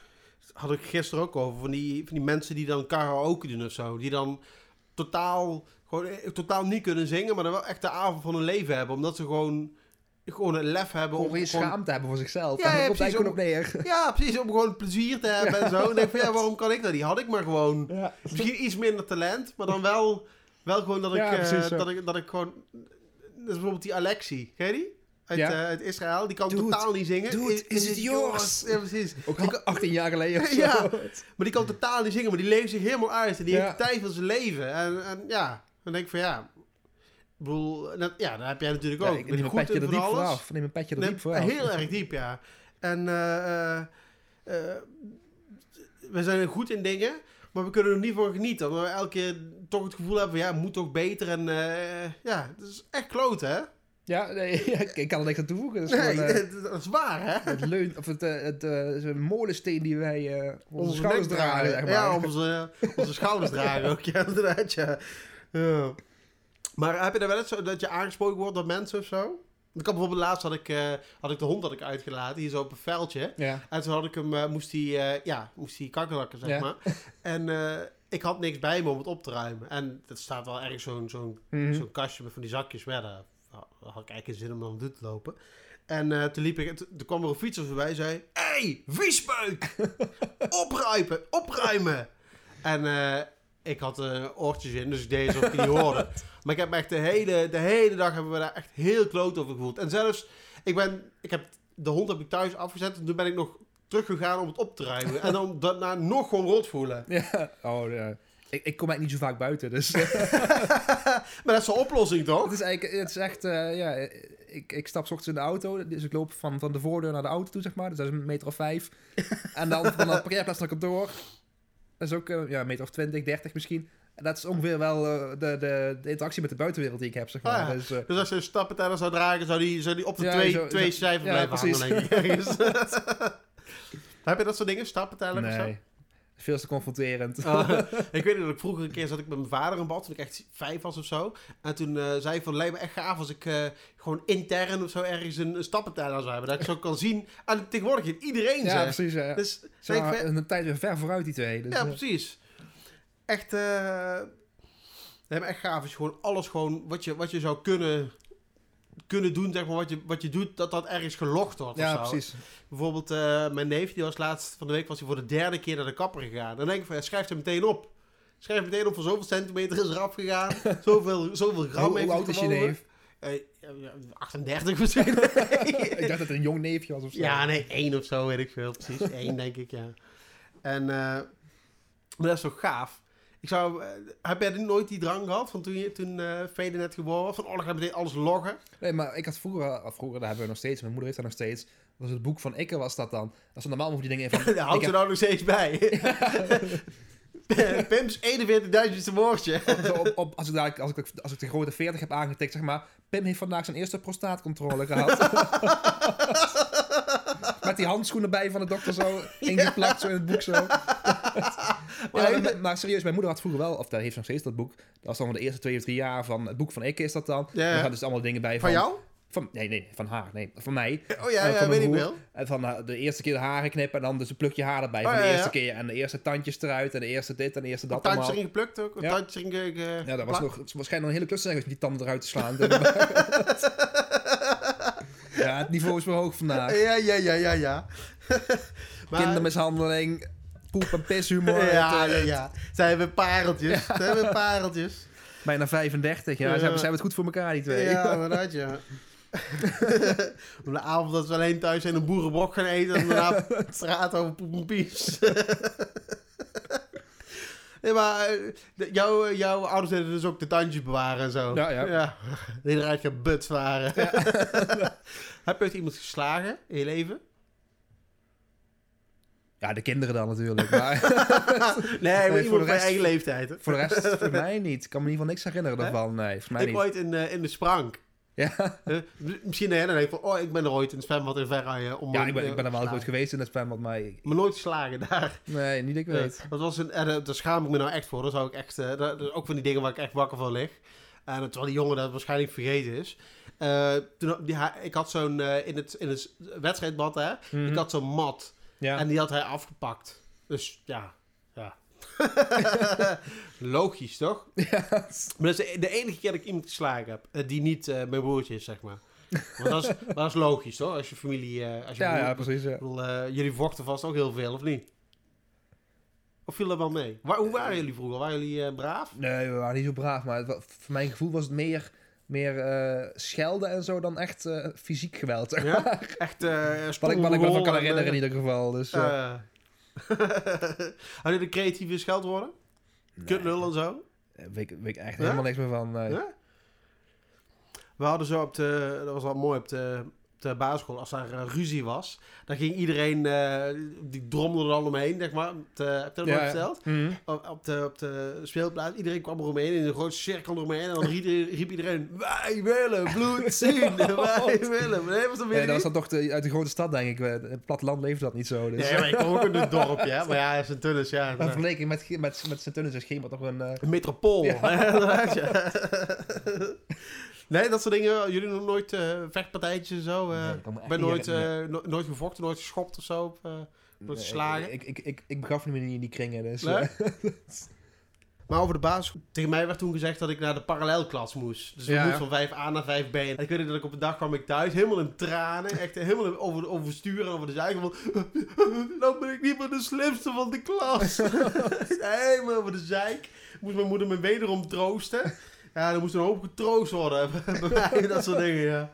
had ik gisteren ook over. Van die, van die mensen die dan karaoke doen of zo. Die dan totaal, gewoon, eh, totaal niet kunnen zingen, maar dan wel echt de avond van hun leven hebben. Omdat ze gewoon, gewoon een lef hebben. Gewoon om geen gewoon- schaamte hebben voor zichzelf. Ja, precies, gewoon op neer. Ja, precies. Om gewoon plezier te hebben en zo. En denk van, ja, waarom kan ik dat niet? Had ik maar gewoon Ja. misschien iets minder talent, maar dan wel Wel gewoon dat ik, eh, dat ik, dat ik gewoon... Dat is bijvoorbeeld die Alexi, ken je die? Uit, eh, uit Israël, die kan Dude, totaal niet zingen. dude, is het yours? Ja, precies. Ook al 18 jaar geleden of zo. Ja. Maar die kan totaal niet zingen, maar die leeft zich helemaal uit. En die heeft de tijd van zijn leven. En, en ja, dan denk ik van ja... Ik bedoel, dat, ja, dat heb jij natuurlijk Ja, ook. ik Ben je neem een petje er diep alles? vooraf. Neem een petje er diep vooraf. Heel erg diep, ja. En eh, we zijn goed in dingen, maar we kunnen er niet van genieten. Omdat we elke keer toch het gevoel hebben van ja, het moet toch beter. En eh, ja, het is echt kloot, hè? Ja, nee, ja, ik ik kan er niks aan toevoegen. Dat is Nee, gewoon, dat is waar, hè? het leun, of het, het is een molensteen die wij onze Onze schouders nek dragen, zeg maar. Ja, onze, onze schouders dragen ook, ja, inderdaad, ja. ja. Maar heb je er wel eens zo dat je aangesproken wordt door mensen of zo? Ik had bijvoorbeeld laatst had ik, eh, had ik de hond had ik uitgelaten, hier zo op een veldje. Ja. En toen had ik hem, eh, moest hij, eh, ja, moest hij kakkerlakken, zeg Ja. maar. En ik had niks bij me om het op te ruimen. En er staat wel ergens zo'n zo'n Mhm. zo'n kastje met van die zakjes. Daar daar had ik eigenlijk geen zin om dan naartoe te lopen. En toen liep ik, en toen kwam er een fietser voorbij en zei... Hé, hey, viespeuk! opruimen, opruimen! En eh, ik had eh, oortjes in, dus ik deed alsof ik die niet hoorde. Maar ik heb me echt de hele, de hele dag hebben we daar echt heel kloot over gevoeld. En zelfs, ik ben, ik heb, de hond heb ik thuis afgezet en toen ben ik nog teruggegaan om het op te ruimen. En dan daarna nog gewoon rot voelen. Ja. Oh, ja. Ik, ik kom eigenlijk niet zo vaak buiten, dus... maar dat is de oplossing toch? Het is eigenlijk, het is echt, eh, ja, ik, ik stap 's ochtends in de auto, dus ik loop van, van de voordeur naar de auto toe, zeg maar. Dus dat is een meter of vijf. en dan van de parkeerplaats naar kantoor. Dat is ook eh, ja, een meter of 20, 30 misschien. En dat is ongeveer wel eh, de, de, de interactie met de buitenwereld die ik heb, zeg maar. Ah, ja. dus, eh, Dus als je een stappenteller zou dragen, zou die, zou die op de Ja, twee, zo- twee zo- cijfers ja, blijven hangen, denk ik. ergens. Heb je dat soort dingen, stappenteller of zo? nee, veel te confronterend. Oh, ik weet dat ik vroeger een keer zat ik met mijn vader in bad, toen ik echt vijf was of zo. En toen eh, zei hij van, lijkt me echt gaaf als ik eh, gewoon intern of zo ergens een, een stappenteller zou hebben. Dat ik zo kan zien. En tegenwoordig in iedereen ja, precies. Ja. Dus ik van, een tijd weer ver vooruit, die twee. Dus, ja, eh, precies. Echt, lijkt me echt gaaf als je gewoon alles gewoon, wat je, wat je zou kunnen, kunnen doen, zeg maar, wat je, wat je doet, dat dat ergens gelogd wordt ja, of zo. precies. Bijvoorbeeld, eh, mijn neef, die was laatst van de week was hij voor de derde keer naar de kapper gegaan. Dan denk ik van, ja, schrijf het meteen op. Schrijf meteen op van zoveel centimeter is eraf gegaan. zoveel, zoveel gram Hoe, heeft oud is je neef? Eh, ja, ja, 38 misschien. ik dacht dat het een jong neefje was of zo. ja, nee, één of zo, weet ik veel. Precies, één denk ik, ja. En, eh, maar dat is toch gaaf. Ik zou, eh, heb jij nooit die drang gehad van toen, je, toen eh Vede net geboren was? Van, oh, dan alles loggen. Nee, maar ik had vroeger, of vroeger, dat hebben we nog steeds, mijn moeder heeft dat nog steeds. was het boek van Ikke was dat dan. Dat is normaal over die dingen in van... Daar houdt ze nou nog steeds bij. Pim's 41.000ste woordje. op, op, als, ik dadelijk, als, ik, als ik de grote 40 heb aangetikt, zeg maar... Pim heeft vandaag zijn eerste prostaatcontrole gehad. Met die handschoenen bij van de dokter zo ingeplakt zo in het boek zo. Ja, maar, maar serieus, mijn moeder had vroeger wel, of dat heeft nog steeds dat boek. Dat was dan van de eerste twee of drie jaar van het boek van Ikke is dat dan. Ja. Daar gaan dus allemaal dingen bij Van jou? Van, nee, nee, van haar. Nee, van mij. Oh ja, Eh, ja van weet ik wel. En van eh, de eerste keer de haren knippen en dan dus een plukje haar erbij. Oh, van de ja, eerste ja. keer. En de eerste tandjes eruit en de eerste dit en de eerste dat Tandjes allemaal. erin geplukt ook? Ja. Tandjes erin Ja, dat was nog waarschijnlijk nog een hele klus zijn als die tanden eruit te slaan. ja, het niveau is weer hoog vandaag. Ja, ja, ja, ja, ja. maar, Kindermishandeling, poep- en pishumor. ja, het, ja, eh, ja. Zijn we pareltjes? Zijn we pareltjes? Bijna 35, ja. Ze hebben, ze hebben het goed voor elkaar, die twee. Ja, inderdaad, ja. Op de avond dat we alleen thuis zijn een boerenbrok gaan eten en daarna straat over poep en pies. nee, maar eh, jouw, eh, jouw ouders deden dus ook de tandjes bewaren en zo. Ja, ja. ja. Die eruit gebut waren. Heb je ooit iemand geslagen in je leven? Ja, de kinderen dan natuurlijk. Maar Nee, maar voor de rest- eigen leeftijd. Hè? voor de rest, voor mij niet. Ik kan me in ieder geval niks herinneren daarvan. Nee, voor mij Ik niet. ooit in, eh, in de sprank. Ja, Eh, misschien dan denkt van, oh, ik ben er ooit in het zwembad in Verrijen. Om ja ik, ben, eh, ik ben er wel ooit geweest in het zwembad, maar... ik- Maar nooit geslagen daar. Nee, niet ik weet. Dat was een, en, eh, daar schaam ik me nou echt voor. Dat zou ik echt, dat, dat is ook van die dingen waar ik echt wakker van lig. En terwijl die jongen dat waarschijnlijk vergeten is. Toen, die, ik had zo'n, in, het, in het wedstrijdbad hè, Mhm. ik had zo'n mat. Ja. En die had hij afgepakt. Dus ja, ja. Logisch, toch? ja. Maar dat is de, enige keer dat ik iemand geslagen heb. eh, die niet eh, mijn broertje is, zeg maar. Want dat is, dat is logisch, toch? Als je familie... eh, als je Ja, broer- ja, precies. Ja. bedoel, jullie vochten vast ook heel veel, of niet? Of viel dat wel mee? Waar, hoe waren jullie vroeger? Waren jullie eh, braaf? Nee, we waren niet zo braaf, maar het voor mijn gevoel was het meer, meer eh, schelden en zo dan echt eh, fysiek geweld. zeg Ja? Echt uh, Wat ik, wat ik me van kan herinneren in ieder geval. Dus, Hadden jullie creatieve scheldwoorden? nee, Kutlul en zo? weet, ik- weet ik echt Ja? helemaal niks meer van. nee. Ja? We hadden zo op de, dat was al mooi op de, de basisschool, als daar eh, ruzie was, dan ging iedereen, eh, die drommelde er dan omheen, zeg maar. Op de, heb je dat Ja, ja. Mhm. Op, op de, op de speelplaats, iedereen kwam er omheen, in een grote cirkel eromheen, en dan riep, riep iedereen, wij willen bloed zien, wij willen. Nee, was dat Ja, dat was niet? dan toch de, uit de grote stad, denk ik. In het platteland leefde dat niet zo. Dus, Nee, maar ik kom ook in het dorpje, hè. Maar ja, Sint-Tunis, ja. Maar vergeleken met, met, met Sint-Tunis is Gemert toch een... eh, Een metropool. Ja. Nee, dat soort dingen. Jullie nog nooit eh, vechtpartijtjes en zo? eh Nee, ik ben nooit, no- nooit gevochten, nooit geschopt of zo? Eh, Wordt nee, geslagen? Ik, ik, ik, ik begaf me niet in die kringen, dus... Nee? Maar over de basisschool. Tegen mij werd toen gezegd dat ik naar de parallelklas moest. Dus Ja. moesten van 5A naar 5B. En ik weet dat ik op een dag kwam ik thuis, helemaal in tranen. Echt helemaal over, over sturen en over de zeiken. Van, nou ben ik niet meer de slimste van de klas. helemaal over de zeik. Moest mijn moeder me wederom troosten. Ja, er moest een hoop getroost worden. Dat soort dingen, ja.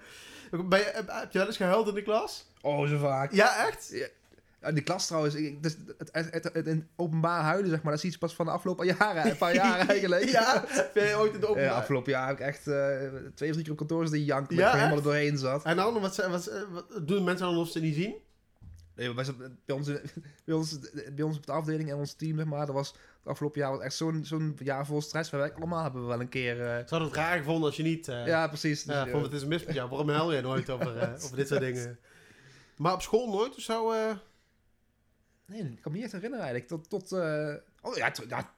Ben je, heb, heb je wel eens gehuild in de klas? Oh, zo vaak. Ja, echt? Ja, in de klas trouwens, ik, dus het, het, het, het in openbaar huilen, zeg maar, dat is iets pas van de afgelopen jaren, een paar jaar eigenlijk. Ja, ben je ooit in de Ja, openbaar? afgelopen jaar heb ik echt eh, twee of drie keer op kantoor zitten janken, Ja, ik helemaal er doorheen zat. En dan, wat, wat, wat doen mensen dan of ze niet zien? Nee, bij, bij, ons, bij, ons, bij ons op de afdeling en ons team, zeg maar, dat was het afgelopen jaar was echt zo'n zo'n jaar vol stress. Wij allemaal hebben we wel een keer... eh, Ze hadden het raar gevonden als je niet... eh, ja, precies. Dus, ja, eh, van, het is mis met jou. Waarom huil jij nooit over, over dit soort dingen? Maar op school nooit of zo? Nee, ik kan me niet echt herinneren eigenlijk. Tot, tot oh ja, ja.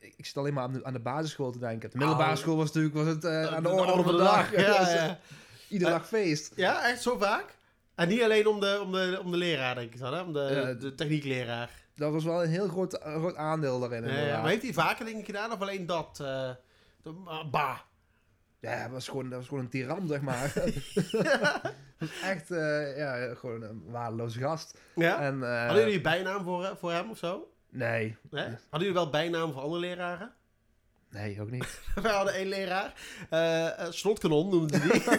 Ik zit alleen maar aan de, aan de basisschool te denken. De middelbare Oh. school was natuurlijk was het, aan de De orde van de dag. Ja, Dus, ja. Iedere dag feest. ja, echt zo vaak? En niet alleen om de, om de, om de leraar, denk ik dan, hè? Om de, de techniekleraar. Dat was wel een heel groot, een groot aandeel daarin. Ja. Maar heeft hij vaker dingen gedaan of alleen dat? eh de, ah, bah. Ja, dat was gewoon, dat was gewoon een tiran, zeg maar. was echt, eh, ja, gewoon een waardeloze gast. Ja? En, eh, Hadden jullie bijnaam voor, eh, voor hem of zo? Nee, Nee? Hadden jullie wel bijnaam voor andere leraren? Nee, ook niet. Wij hadden één leraar. eh eh, slotkanon noemden ze die.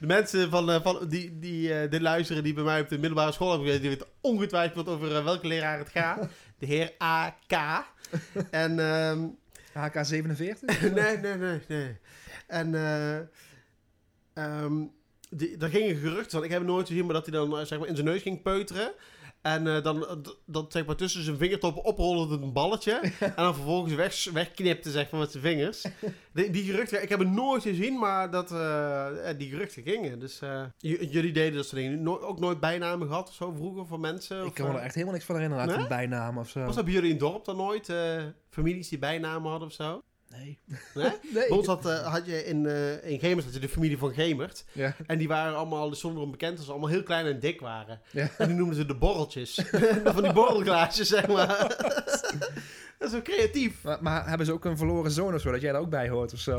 de mensen van, eh, van, die, die eh, dit luisteren, die bij mij op de middelbare school hebben gezeten, die weten ongetwijfeld over welke leraar het gaat. De heer A.K. En, ehm, HK47? nee, nee, nee, nee. En, eh ehm, die, daar ging een gerucht van. Ik heb het nooit gezien, maar dat hij dan zeg maar, in zijn neus ging peuteren. En eh, dan eh, d- dat zeg maar tussen zijn vingertoppen oprolde een balletje. en dan vervolgens weg, wegknipte zeg maar met zijn vingers. Die, die geruchten, ik heb het nooit gezien, maar dat, eh, die geruchten gingen. Dus jullie deden dat soort dingen. No- ook nooit bijnamen gehad of zo vroeger van mensen? ik kan me er echt helemaal niks van herinneren. Nee? Een bijnaam of zo. Was dat bij jullie in het dorp dan nooit? families die bijnamen hadden of zo? Nee. Nee? nee. Bij ons had, eh, had je in, eh in Gemert had je de familie van Gemert. Ja. En die waren allemaal, zonder om bekend, dat ze allemaal heel klein en dik waren. Ja. En die noemden ze de borreltjes. van die borrelglaasjes, zeg maar. dat is wel creatief. Maar, maar hebben ze ook een verloren zoon of zo, dat jij daar ook bij hoort of zo?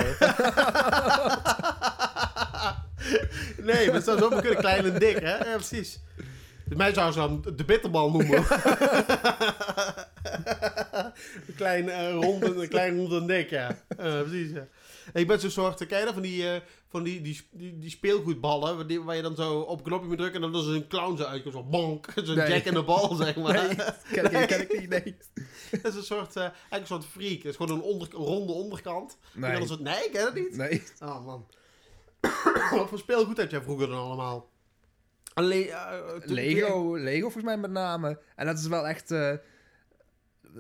nee, maar het zou zomaar kunnen klein en dik, hè? Ja, precies. Dus mij zouden ze dan de bitterbal noemen. een klein eh, rond en een klein rond en dik, ja. Eh, precies, ja. En je bent zo'n soort, ken je dat, van die, eh, van die, die, die, die speelgoedballen, waar, die- waar je dan zo op een knopje moet drukken en dan is er een clown zo uitkomt, zo bonk, zo'n Nee. jack in de bal, zeg maar. Nee, ken ik, ken ik niet, nee. Dat is een soort, eigenlijk een soort freak. Het is gewoon een, onder, een ronde onderkant. En dan Nee, nee, ik ken het niet. nee. Oh man. Wat voor speelgoed had jij vroeger dan allemaal? Eh, Lego, Lego volgens mij met name. En dat is wel echt... eh,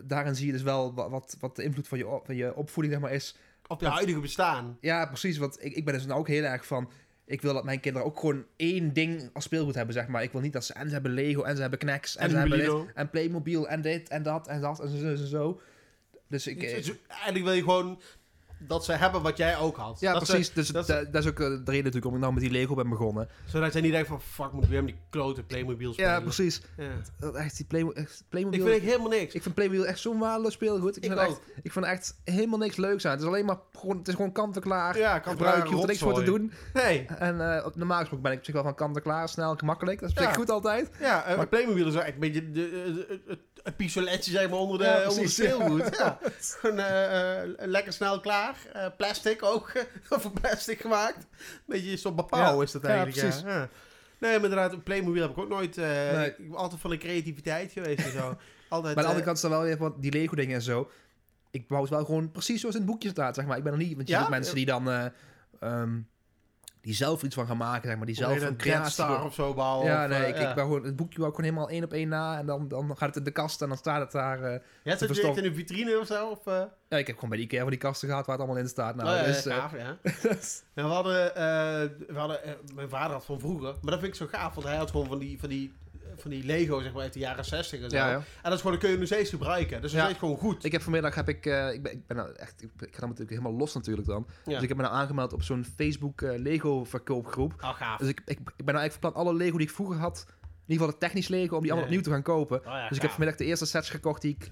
daarin zie je dus wel wa- wat, wat de invloed van je, op- van je opvoeding zeg maar, is. Op je huidige bestaan. Ja, precies. Want ik, ik ben dus nou ook heel erg van... Ik wil dat mijn kinderen ook gewoon één ding als speelgoed hebben, zeg maar. Ik wil niet dat ze... En ze hebben Lego, en ze hebben Knacks, en, En ze hebben dit, en Playmobil, en dit, en dat, en dat, en zo, en zo. Dus ik... Eh, dus eigenlijk wil je gewoon dat ze hebben wat jij ook had. Ja, dat ze- precies. dus dat is ook eh, de reden natuurlijk waarom ik nou met die Lego ben begonnen. zodat jij niet denkt van, fuck, moet ik weer met die klote Playmobil spelen. Ja, precies. Ja. Dat echt, die Playmo echt, Ik Playmobil... vind echt helemaal niks. Ik vind Playmobil echt zo'n waardeloos speelgoed. Ik, Ik vind, ook. echt, ik vind echt helemaal niks leuks aan. Het is alleen maar gewoon, het is gewoon kant-en-klaar. Ja, kan gebruik, je hoeft er niks voor te doen. Nee. En eh, op normaal gesproken ben ik op zich wel van kant-en-klaar, snel, gemakkelijk. Dat is Ja. goed altijd. Ja, eh, Maar- Playmobil is wel echt een beetje de, de- de- het pistoletje zeg maar onder de, Ja, onder de speelgoed. Ja. Eh, eh, lekker snel klaar. Eh, plastic ook, van plastic gemaakt. Beetje zo'n bepaal Ja. is dat eigenlijk. Ja, precies. Ja. Nee, maar inderdaad, Playmobil heb ik ook nooit... Nee. Ik ben altijd van de creativiteit geweest en zo. Altijd, Maar aan de andere kant is er wel weer wat die Lego dingen en zo. Ik bouw het wel gewoon precies zoals in het boekje staat, zeg maar. Ik ben er niet, want je ziet mensen die dan... eh, ehm, die zelf iets van gaan maken, zeg maar. Die zelf een creatie... Star of zo bouwen. Ja, nee, ik, ja. ik gewoon, het boekje ik gewoon helemaal één op één na. En dan, dan gaat het in de kast en dan staat het daar. eh, Ja, zit je verstopt. echt in een vitrine of zo? Of, eh? ja, ik heb gewoon bij die keer van die kasten gehad waar het allemaal in staat. Nou, Oh, ja, dus, eh, gaaf, ja. Ja, we hadden, we hadden mijn vader had van vroeger, maar dat vind ik zo gaaf, want hij had gewoon van die, van die, van die Lego, zeg maar, uit de jaren 60 en zo. ja, ja. En dat is gewoon, dat kun je nog steeds gebruiken. Dus dat Ja. is gewoon goed. Ik heb vanmiddag heb ik, eh, ik ben, ik ben nou echt, ik, ga dan natuurlijk helemaal los natuurlijk dan. Dus ik heb me nou aangemeld op zo'n Facebook eh, Lego verkoopgroep. Oh, gaaf. Dus ik, ik, ik ben nou eigenlijk van plan alle Lego die ik vroeger had, in ieder geval het technisch Lego, om die allemaal opnieuw te gaan kopen. Oh, dus ik heb vanmiddag de eerste sets gekocht die ik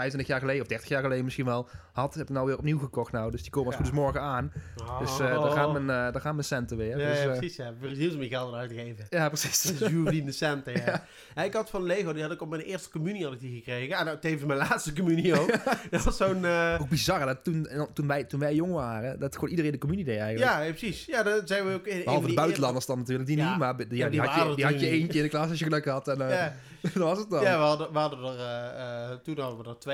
25 jaar geleden of 30 jaar geleden misschien wel had. Heb ik nou weer opnieuw gekocht nou. Dus die komen als goed is morgen aan. Dus eh Oh. daar, gaan mijn, eh, daar gaan mijn centen weer. Ja, dus, ja, eh, precies, ja. Iets om je geld eruit te geven. ja, precies. Dat is Julie de centen, ja. Ja, Ik had van Lego, die had ik op mijn eerste communie had ik die gekregen. En nou, tevens mijn laatste communie ook. dat was zo'n... Ook bizar dat toen, toen, wij, toen wij jong waren, dat gewoon iedereen de communie deed eigenlijk. ja, precies. Ja, dat zijn we ook... in- Behalve de buitenlanders dan natuurlijk, die niet. Maar die, die die, had, je, die had je eentje in de klas als je geluk had. En Ja, dat was het dan. ja we, hadden, we hadden er... toen hadden we er twee.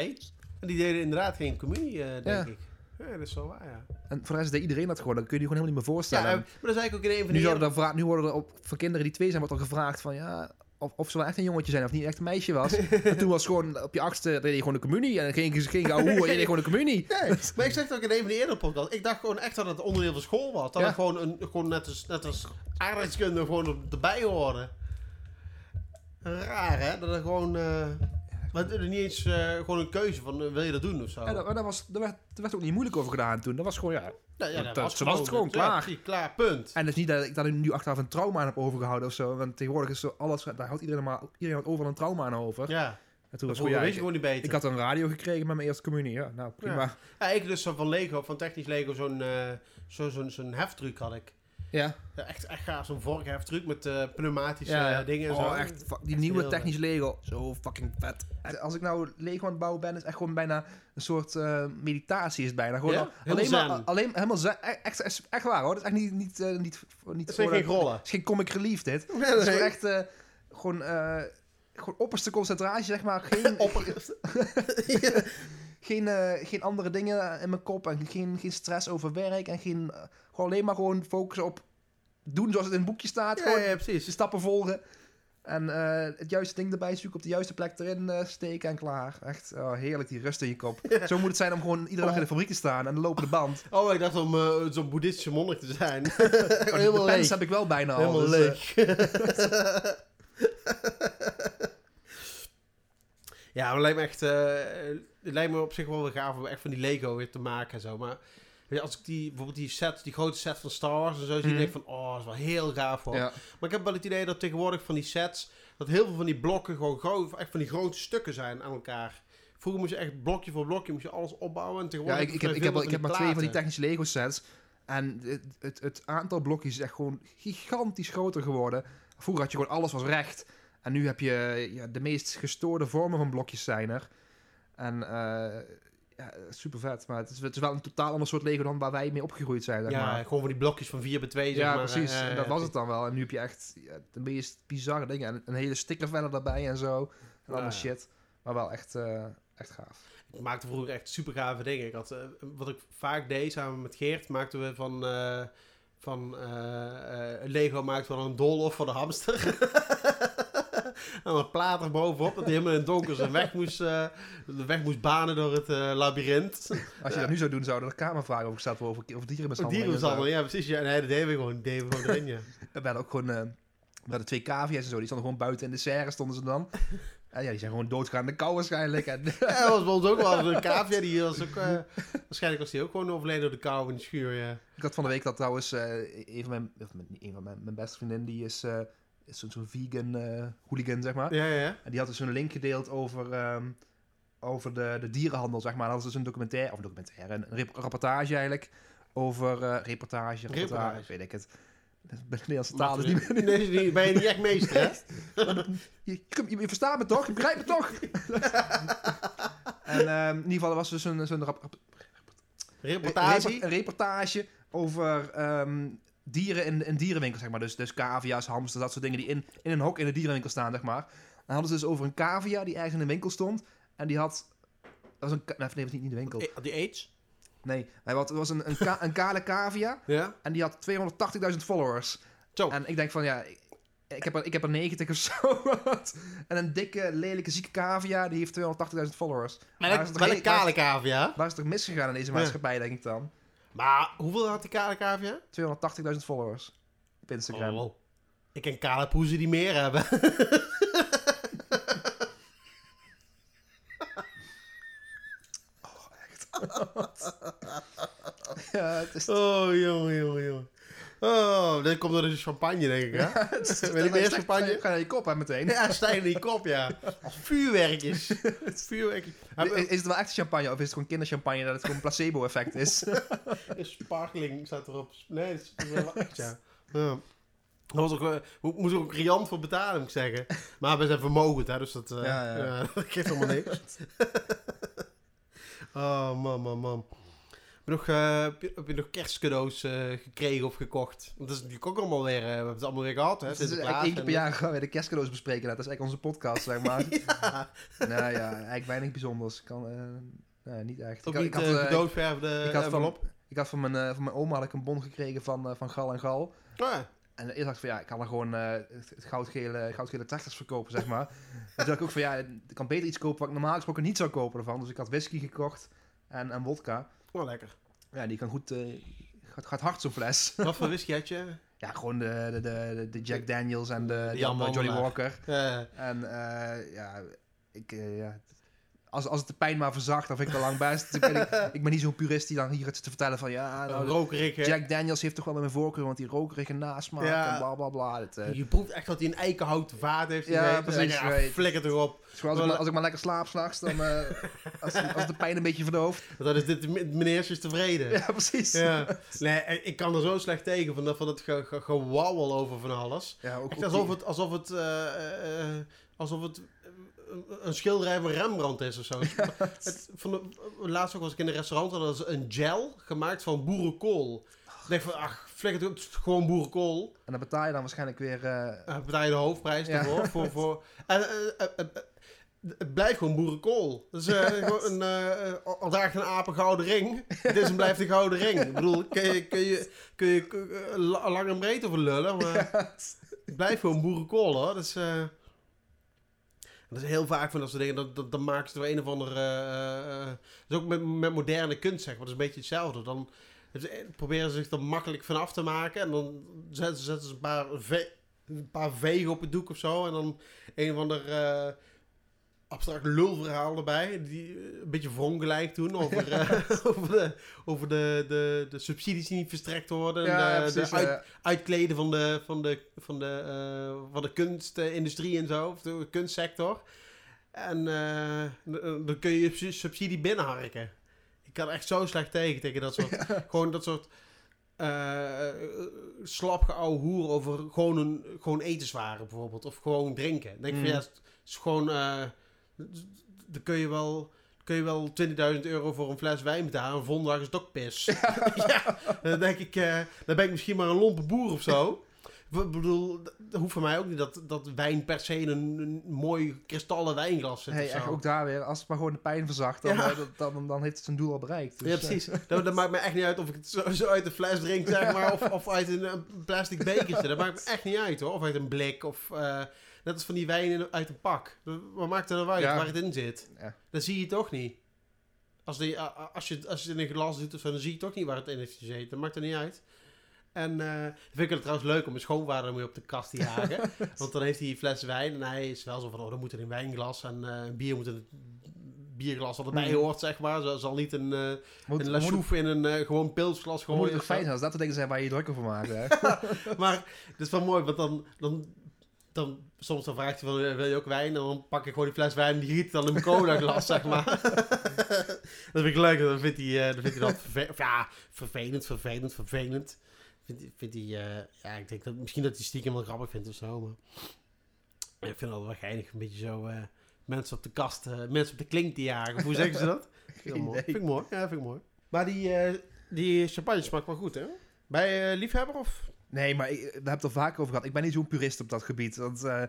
En die deden inderdaad geen communie, eh, denk Ja. ik. Ja, dat is zo waar, ja. En voor de rest deed iedereen dat gewoon. Dat kun je je gewoon helemaal niet meer Ja, voorstellen. eh, maar dat is eigenlijk ook in een van nu, die... zouden er nu worden er op, van kinderen die twee zijn, wordt er gevraagd van ja, of, of ze wel echt een jongetje zijn of niet echt een meisje was. en toen was gewoon op je achtste deed je gewoon de communie en geen, geen gauw hoe, je deed gewoon de communie. Nee, maar ik zeg het ook in een van die eerdere podcasts. Ik dacht gewoon echt dat het onderdeel van school was. Dat Ja. het gewoon, een, gewoon net, als, net als aardrijkskunde gewoon er- erbij hoorde. Raar, hè? Dat er gewoon... eh maar het is niet eens eh, gewoon een keuze van eh, wil je dat doen of zo. Ja, dat, dat was, daar, werd, werd ook niet moeilijk over gedaan toen. Dat was gewoon, ja. Nou ja, dat- was het gewoon, klaar. klaar, punt. En het is niet dat ik daar nu achteraf een trauma aan heb overgehouden of zo. Want tegenwoordig is zo alles, daar houdt iedereen maar iedereen houdt overal een trauma aan over. Ja, en toen was gewoon, ja, weet je ik, gewoon niet beter. ik had een radio gekregen met mijn eerste communie. Ja, nou prima. Ja, ik dus van Lego, van technisch Lego, zo'n eh zo, zo'n zo'n heftruck had ik. Ja, Ja, echt, echt gaaf, zo'n vorkheftruck met eh, pneumatische ja, ja. eh, dingen en oh, zo. echt, die Echt nieuwe heel technische Lego, zo fucking vet. Als ik nou Lego aan het bouwen ben, is echt gewoon bijna een soort eh, meditatie is het bijna. Gewoon Ja? al- Helemaal alleen maar, alleen helemaal zen. Echt, echt, echt, echt waar hoor, dat is echt niet, niet, eh, niet, niet Het zijn geen. Het is geen comic relief dit. Nee, Het is nee. echt eh, gewoon, eh, gewoon opperste concentratie, zeg maar. Geen, geen, eh, geen andere dingen in mijn kop en geen, geen stress over werk en geen, eh, gewoon alleen maar gewoon focussen op doen zoals het in het boekje staat. Ja, gewoon ja, de precies. stappen volgen. En eh, het juiste ding erbij zoeken, op de juiste plek erin steken en klaar. Echt oh, heerlijk, die rust in je kop. Zo moet het zijn om gewoon iedere dag in de fabriek te staan en de lopende band. Oh, ik dacht om zo'n boeddhistische monnik te zijn. De Helemaal pens leeg. heb ik wel bijna al. Helemaal dus, leeg. ja, maar lijkt me echt... eh, het lijkt me op zich wel weer gaaf om echt van die Lego weer te maken en zo. Maar weet je, als ik die, bijvoorbeeld die set, die grote set van Star Wars en zo zie, Mhm. denk ik van... Oh, dat is wel heel gaaf hoor. ja. Maar ik heb wel het idee dat tegenwoordig van die sets... Dat heel veel van die blokken gewoon groot, echt van die grote stukken zijn aan elkaar. Vroeger moest je echt blokje voor blokje moest je alles opbouwen. En Ja, tegenwoordig ik, ik heb, ik heb, ik heb maar twee van die technische Lego sets. En het, het, het aantal blokjes is echt gewoon gigantisch groter geworden. Vroeger had je gewoon alles was recht. En nu heb je ja, de meest gestoorde vormen van blokjes zijn er. En eh, ja, super vet. Maar het is, het is wel een totaal ander soort Lego dan waar wij mee opgegroeid zijn. Zeg Ja, maar. gewoon van die blokjes van 4 bij 2 zeg ja, maar. precies. En dat was het dan wel. En nu heb je echt ja, de meest bizarre dingen. En een hele sticker verder daarbij en zo. En allemaal shit. Maar wel echt, eh, echt gaaf. Ik maakte vroeger echt super gave dingen. Ik had, eh, wat ik vaak deed samen met Geert, maakten we van, van eh, Lego maakten we dan een doolhof voor de hamster. en een plaat er bovenop, dat hij helemaal in het donker zijn weg moest, de weg moest banen door het eh labyrint. Als je dat nu zou doen, zouden er kamervragen over worden over, over dierenmishandeling. Dierenmishandeling, ja precies. Ja, nee, dat deden we gewoon, deden we gewoon erin, ja. We hadden ook gewoon... eh, we hadden twee cavia's en zo. Die stonden gewoon buiten in de serre, stonden ze dan. En ja, die zijn gewoon doodgaan de kou waarschijnlijk. En, Ja, dat was bij ons ook wel een cavia. Die was ook, waarschijnlijk was die ook gewoon overleden door de kou in de schuur. Ja. ik had van de week dat trouwens, een van mijn, of een van mijn, mijn beste vriendin, die is, is zo'n zo'n vegan eh, hooligan, zeg maar. Ja, ja, ja. En die had dus een link gedeeld over, ehm, over de, de dierenhandel, zeg maar. Dat was dus een documentaire, of een documentaire, een rep- rapportage eigenlijk, over eh, reportage, reportage, weet ik het. De Nederlandse taal is niet meer... Nee, nee, ben je niet echt meester, hè? Je, je, je verstaat me toch? Je begrijpt me toch? en ehm, in ieder geval, er was dus een, zo'n rap- rap- Reportage. Een reportage over ehm, dieren in, in dierenwinkels, zeg maar. Dus, dus cavia's, hamsters, dat soort dingen die in, in een hok in de dierenwinkel staan, zeg maar. Dan hadden ze dus over een cavia die ergens in een winkel stond. En die had... Dat was een... Nee, dat was niet in de winkel. Die AIDS. Nee, hij had, het was een, een, ka- een kale cavia. Ja. En die had 280.000 followers. Zo. En ik denk van, ja... Ik, ik heb, er, ik heb er 90 of zo. en een dikke, lelijke, zieke cavia, die heeft 280.000 followers. Waar is Wel, het toch wel een kale cavia. Waar is het toch misgegaan in deze Ja. maatschappij, denk ik dan? Maar hoeveel had die kale cavia? 280.000 followers op Instagram. Oh, ik ken kale poezen die meer hebben. Ja, het is... Oh, jongen, jongen, jongen. Oh, dit komt door de champagne, denk ik, hè? het Wil je meer champagne? Ga naar je kop, hè, meteen. Ja, stijgen in je kop, ja. Als vuurwerkjes. Vuurwerkjes. Is, is het wel echt champagne of is het gewoon kinderchampagne dat het gewoon een placebo-effect is? Sparkling staat erop. Nee, het is wel echt, ja. ja. Dat was ook, eh, mo- moest er ook riant voor betalen, moet ik zeggen. Maar we zijn vermogend, hè, dus dat, Ja, ja. ja, dat geeft helemaal niks. oh, man, man, man. Heb je nog, eh, heb je, heb je nog kerstcadeaus eh, gekregen of gekocht? Want dat is natuurlijk ook allemaal weer... eh, we hebben het allemaal weer gehad, hè? Het is eigenlijk één keer per jaar gaan we de kerstcadeaus bespreken. Dat is eigenlijk onze podcast, zeg maar. Ja, nou ja, eigenlijk weinig bijzonders. Ik kan, niet echt. ook ik, had- niet ik, had, eh, gedoodverfde ik had van, ik had van mijn, van mijn oma had ik een bon gekregen van, van Gal en Gal. Oh, ja. En eerst dacht ik van ja, ik kan er gewoon het, het goudgele, goudgele verkopen, zeg maar. en toen dacht ik ook van ja, ik kan beter iets kopen wat ik normaal gesproken niet zou kopen ervan. Dus ik had whisky gekocht en, en wodka. Lekker. Ja, die kan goed, eh, gaat, gaat hard zo'n fles. Wat voor whisky had je? ja, gewoon de, de, de, de Jack Daniels en de, andere Johnny. Walker. En eh, ja, ik, eh, ja, als, als het de pijn maar verzacht, dan vind ik al lang best. ik, ben, ik, ik ben niet zo'n purist die dan hier het te vertellen van ja, nou, rokerig? Jack Daniels heeft toch wel met mijn voorkeur, want die rokerige nasmaak Ja. en bla bla bla. Eh, Je proeft echt dat hij een eikenhouten vaat heeft Ja, precies, Ja, flikker toch op. Dus als, ik maar, als ik maar lekker slaap s'nachts, dan eh, als, als de pijn een beetje verdooft. Want dan is dit meneertjes tevreden. Ja, precies. Ja. Nee, ik kan er zo slecht tegen van, dat- van gewauwel over van alles. Ja, ook, Echt ook alsof die- het, alsof het, eh, eh, eh, alsof het eh, een schilderij van Rembrandt is of zo. Het, van de, laatst ook was ik in een restaurant en dat is een gel gemaakt van boerenkool. Ik denk van, ach, flikker het is gewoon boerenkool. En dan betaal je dan waarschijnlijk weer... eh, Uh, betaal je de hoofdprijs Ja. ervoor. Voor, voor, en, eh, eh, het blijft gewoon boerenkool. Dus eh, gewoon een, eh, al- draagt een aap een gouden ring. Dit is en blijft een gouden ring. Ik bedoel, kun je, kun je, kun je la- lang en breed over lullen, maar het blijft gewoon boerenkool hoor. Dus, dat is heel vaak van dat soort dingen, dat, dat, dan maken ze een of andere... eh, eh, dat is ook met, met moderne kunst, zeg maar. Dat is een beetje hetzelfde. Dan ze- proberen ze zich er makkelijk van af te maken. En dan zetten, zetten ze een paar, ve- een paar vegen op het doek of zo. En dan een of ander eh, abstract lulverhaal erbij. Die eh, een beetje verongelijkt doen over, eh, over, de, over de, de, de subsidies die niet verstrekt worden. en ja, de, precies. de uit- eh, uitkleden van de, van de, van de, eh, van de kunstindustrie en zo, of de kunstsector. En dan kun je je subs- subsidie binnenharken. Ik kan echt zo slecht tegen, tegen dat soort, gewoon dat soort eh slap geouwe hoer over gewoon, een, gewoon etenswaren bijvoorbeeld, of gewoon drinken. Dan denk ik Mm. van ja, het is gewoon, dan kun je wel... Kun je wel 20.000 euro voor een fles wijn betalen? En volgende dag is het ook pis. ja, dan denk ik, eh, dan ben ik misschien maar een lompe boer of zo. Ik bedoel, dat hoeft voor mij ook niet dat, dat wijn per se een, een mooi kristallen wijnglas zit hey, echt ook daar weer, als het maar gewoon de pijn verzacht, dan, Ja. eh, dan, dan, dan heeft het zijn doel al bereikt. Dus, ja, eh, precies. Dat, dat maakt me echt niet uit of ik het zo, zo uit de fles drink, zeg maar, of, of uit een, een plastic bekertje. Dat maakt me echt niet uit, hoor. Of uit een blik, of net als van die wijn uit een pak. Wat maakt er nou uit Ja. waar het in zit? Ja. Dat zie je toch niet. Als, die, als, je, als je het in een glas doet dan zie je toch niet waar het in heeft gezeten. Dat maakt er niet uit. En eh vind ik het trouwens leuk om mijn schoonvader mee op de kast te jagen. Want dan heeft hij een fles wijn en hij is wel zo van, oh, dan moet er een wijnglas en eh, een bier moet in het bierglas wat erbij Mhm. hoort, zeg maar. Zo zal niet een, Moet, een moet, in een gewoon pilsglas moet gooien. het of zo. fijn zijn als dat de dingen zijn waar je je drukker voor maakt. Hè? Maar het is wel mooi, want dan, dan, dan soms dan vraagt hij van, eh, wil je ook wijn? En dan pak ik gewoon die fles wijn en die giet dan in mijn cola glas, zeg maar. dat vind ik leuk, dan vindt hij, eh, dan vindt hij dat verve- ja, vervelend, vervelend, vervelend. Vindt, hij- vindt hij, eh, ja, ik denk dat misschien dat hij stiekem wel grappig vindt of zo, maar ik vind het altijd wel geinig, een beetje zo mensen op de kast, mensen op de klink te jagen. Hoe zeggen ze dat? Vind ik mooi. Vind ik mooi, ja, vind ik mooi. Maar die, die champagne smaakt wel goed, hè? Bij liefhebber of? Nee, maar ik, we hebben het er vaker over gehad. Ik ben niet zo'n purist op dat gebied. Want eh,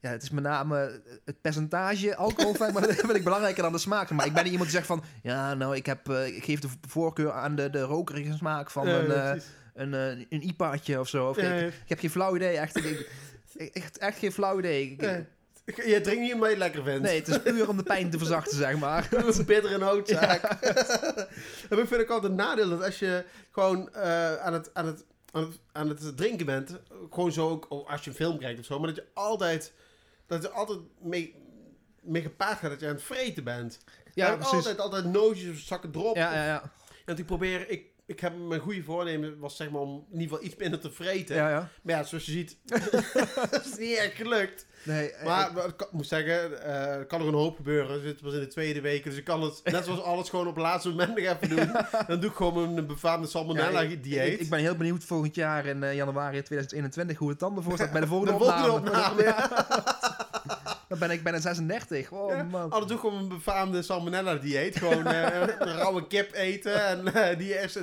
ja, het is met name het percentage alcohol, maar dat vind ik belangrijker dan de smaak. Maar ik ben niet iemand die zegt van... Ja, nou, ik, heb, eh, ik geef de voorkeur aan de, de rokerige smaak van een, Ja, eh, precies. een, eh, een IPA'tje of zo. Of, Ja, ik, ja. ik heb geen flauw idee. Echt, ik, echt, echt geen flauw idee. Ik- Ja. Je drinkt niet omdat je het lekker vindt. nee, het is puur om de pijn te verzachten, zeg maar. een bittere noodzaak. en ik vind ook altijd een nadeel dat als je gewoon eh, aan, het, aan, het, aan, het, aan het drinken bent, gewoon zo ook oh, als je een film kijkt of zo, maar dat je altijd, dat je altijd mee, mee gepaard gaat dat je aan het vreten bent. Ja, En. Altijd, altijd nootjes of zakken drop. Ja, ja, ja. Want ik probeer, ik, ik heb mijn goede voornemen was zeg maar om in ieder geval iets minder te vreten. ja, ja. Maar ja, zoals je ziet, is het niet echt gelukt. Nee, eh, Maar ik moet zeggen, er kan er een hoop gebeuren. We zitten pas in de tweede week, dus ik kan het net zoals alles gewoon op het laatste moment nog even doen. Dan doe ik gewoon een befaamde Ja, salmonella ik- dieet. Ik, ben heel benieuwd volgend jaar in eh, januari 2021 hoe het dan ervoor staat bij de volgende, de volgende opname. opname. Dan ben ik bijna 36. Oh Ja. man. Doe ik gewoon een befaamde salmonella dieet. Gewoon een rauwe kip eten en eh, die eerst